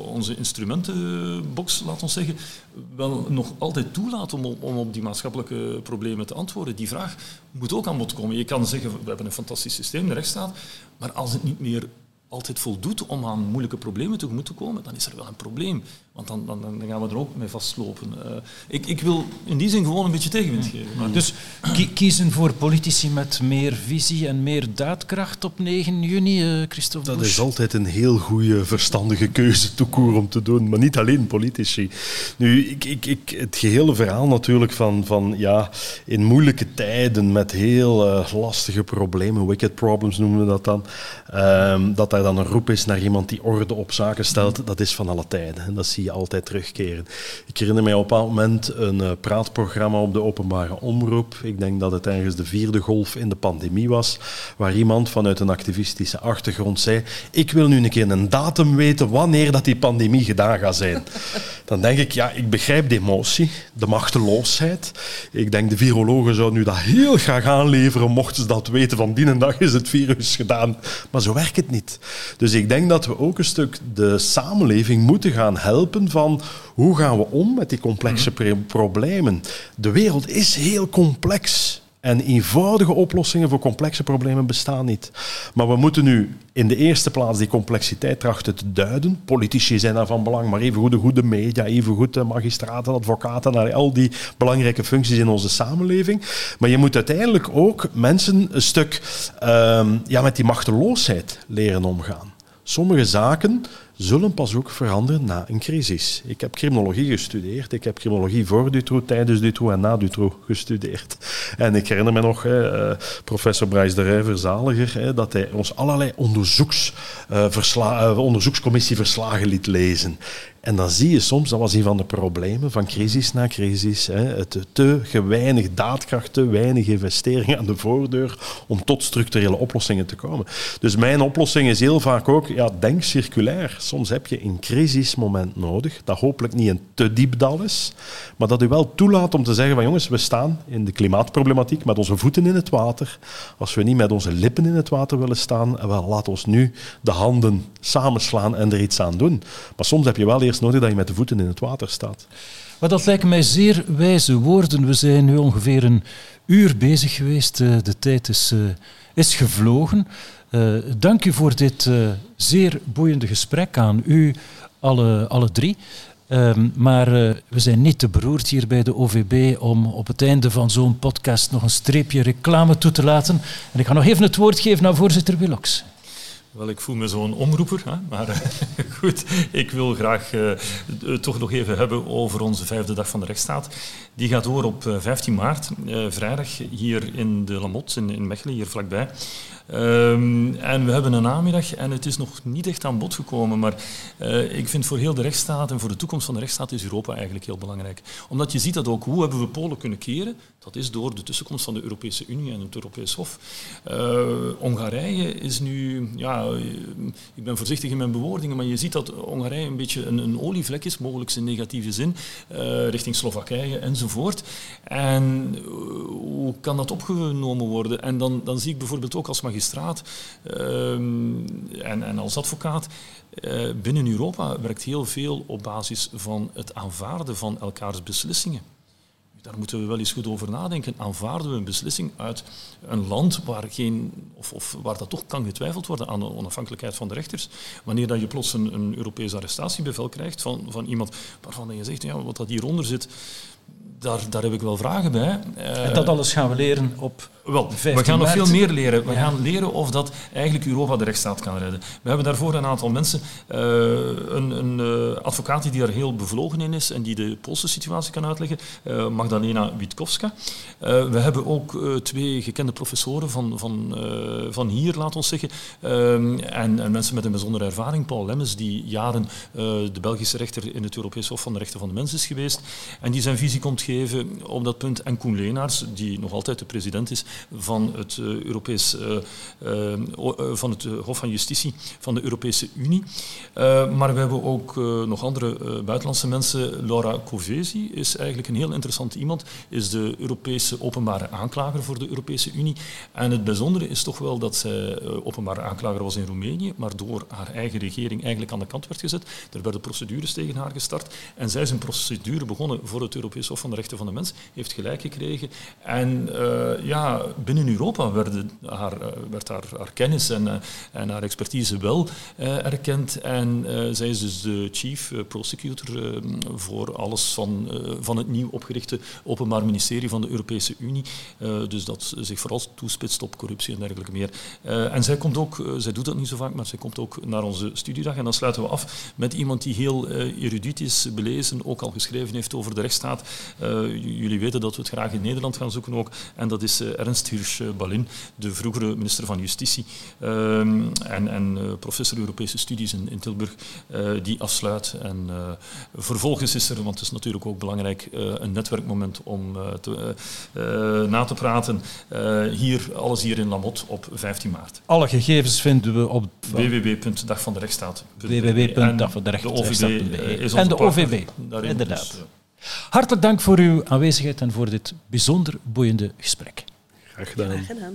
onze instrumentenbox, laat ons zeggen, wel nog altijd toelaat om, om op die maatschappelijke problemen te antwoorden. Die vraag moet ook aan bod komen. Je kan zeggen, we hebben een fantastisch systeem, de rechtsstaat, maar als het niet meer altijd voldoet om aan moeilijke problemen tegemoet te komen, dan is er wel een probleem. Want dan, dan, dan gaan we er ook mee vastlopen. Uh, ik, ik wil in die zin gewoon een beetje tegenwind geven. Maar... Dus kiezen voor politici met meer visie en meer daadkracht op 9 juni, uh, Christophe Dat is altijd een heel goede, verstandige keuze toekoer om te doen. Maar niet alleen politici. Nu, ik, ik, ik, het gehele verhaal natuurlijk van, van ja, in moeilijke tijden met heel uh, lastige problemen, wicked problems noemen we dat dan, um, dat daar dan een roep is naar iemand die orde op zaken stelt, dat is van alle tijden. En dat zie je altijd terugkeren. Ik herinner mij op een moment een uh, praatprogramma op de openbare omroep. Ik denk dat het ergens de vierde golf in de pandemie was, waar iemand vanuit een activistische achtergrond zei: Ik wil nu een keer een datum weten wanneer dat die pandemie gedaan gaat zijn. Dan denk ik, ja, ik begrijp de emotie, de machteloosheid. Ik denk de virologen zouden nu dat heel graag aanleveren, mochten ze dat weten van die dag is het virus gedaan. Maar zo werkt het niet. Dus ik denk dat we ook een stuk de samenleving moeten gaan helpen van hoe gaan we om met die complexe problemen. De wereld is heel complex. En eenvoudige oplossingen voor complexe problemen bestaan niet. Maar we moeten nu in de eerste plaats die complexiteit trachten te duiden. Politici zijn daar van belang, maar even goed de goede media, even goed de magistraten, advocaten, al die belangrijke functies in onze samenleving. Maar je moet uiteindelijk ook mensen een stuk um, ja, met die machteloosheid leren omgaan. Sommige zaken zullen pas ook veranderen na een crisis. Ik heb criminologie gestudeerd. Ik heb criminologie voor Dutroux, tijdens Dutroux en na Dutroux gestudeerd. En ik herinner me nog, uh, professor Bryce de Rij, zaliger, dat hij ons allerlei onderzoeks, uh, versla uh, onderzoekscommissieverslagen liet lezen. En dan zie je soms, dat was een van de problemen, van crisis na crisis, hè, het te weinig daadkracht, te weinig investeringen aan de voordeur om tot structurele oplossingen te komen. Dus mijn oplossing is heel vaak ook, ja, denk circulair. Soms heb je een crisismoment nodig, dat hopelijk niet een te diep dal is, maar dat u wel toelaat om te zeggen van jongens, we staan in de klimaatproblematiek met onze voeten in het water. Als we niet met onze lippen in het water willen staan, wel, laat ons nu de handen samenslaan en er iets aan doen. Maar soms heb je wel eerst nodig dat je met de voeten in het water staat. Maar dat lijken mij zeer wijze woorden. We zijn nu ongeveer een uur bezig geweest. Eh, de tijd is, eh, is gevlogen. Uh, dank u voor dit zeer boeiende gesprek aan u alle, alle drie. Um, maar we zijn niet te beroerd hier bij de OVB om op het einde van zo'n podcast nog een streepje reclame toe te laten. En ik ga nog even het woord geven aan voorzitter Willox. Wel, ik voel me zo'n omroeper, hè? maar eh, goed, ik wil graag uh, toch nog even hebben over onze vijfde dag van de rechtsstaat. Die gaat door op 15 maart, vrijdag, hier in de Lamotte, in, in Mechelen, hier vlakbij. Um, en we hebben een namiddag en het is nog niet echt aan bod gekomen, maar uh, ik vind voor heel de rechtsstaat en voor de toekomst van de rechtsstaat is Europa eigenlijk heel belangrijk. Omdat je ziet dat ook, hoe hebben we Polen kunnen keren? Dat is door de tussenkomst van de Europese Unie en het Europees Hof. Uh, Hongarije is nu, ja, ik ben voorzichtig in mijn bewoordingen, maar je ziet dat Hongarije een beetje een, een olievlek is, mogelijk in negatieve zin, richting Slowakije enzovoort. En hoe kan dat opgenomen worden? En dan, dan zie ik bijvoorbeeld ook als magistraat um, en, en, als advocaat. Uh, binnen Europa werkt heel veel op basis van het aanvaarden van elkaars beslissingen. Daar moeten we wel eens goed over nadenken. Aanvaarden we een beslissing uit een land waar, geen, of, of waar dat toch kan getwijfeld worden aan de onafhankelijkheid van de rechters? Wanneer dat je plots een, een Europees arrestatiebevel krijgt van, van iemand waarvan je zegt, ja, wat dat hieronder zit, daar, daar heb ik wel vragen bij. Uh, en dat alles gaan we leren op wel, we gaan nog veel meer leren. We gaan leren of dat eigenlijk Europa de rechtsstaat kan redden. We hebben daarvoor een aantal mensen, uh, een, een uh, advocaat die daar heel bevlogen in is en die de Poolse situatie kan uitleggen, uh, Magdalena Witkowska. we hebben ook twee gekende professoren van, van, van hier, laat ons zeggen, en, en, mensen met een bijzondere ervaring. Paul Lemmens, die jaren de Belgische rechter in het Europees Hof van de Rechten van de Mens is geweest en die zijn visie komt geven op dat punt. En Koen Leenaars, die nog altijd de president is van het, uh, Europees, uh, uh, van het Hof van Justitie van de Europese Unie. maar we hebben ook nog andere buitenlandse mensen. Laura Covesi is eigenlijk een heel interessant iemand, is de Europese openbare aanklager voor de Europese Unie. En het bijzondere is toch wel dat zij openbare aanklager was in Roemenië, maar door haar eigen regering eigenlijk aan de kant werd gezet. Er werden procedures tegen haar gestart en zij is een procedure begonnen voor het Europees Hof van de Van de Mens, heeft gelijk gekregen. En ja, binnen Europa werden haar, eh, werd haar, haar kennis en, eh, en, haar expertise wel erkend. En zij is dus de chief prosecutor voor alles van, van het nieuw opgerichte Openbaar Ministerie van de Europese Unie. dus dat zich vooral toespitst op corruptie en dergelijke meer. en zij komt ook, zij doet dat niet zo vaak, maar zij komt ook naar onze studiedag. En dan sluiten we af met iemand die heel erudiet is, belezen, ook al geschreven heeft over de rechtsstaat. Jullie weten dat we het graag in Nederland gaan zoeken ook. En dat is Ernst Hirsch-Ballin, de vroegere minister van Justitie um, en, en professor Europese studies in, in Tilburg, die afsluit. En vervolgens is er, want het is natuurlijk ook belangrijk, een netwerkmoment om te, na te praten. hier, alles hier in Lamot op 15 maart. Alle gegevens vinden we op www.dagvanderechtstaat.be En de OVB, inderdaad. Dus, Hartelijk dank voor uw aanwezigheid en voor dit bijzonder boeiende gesprek. Graag gedaan. Graag gedaan.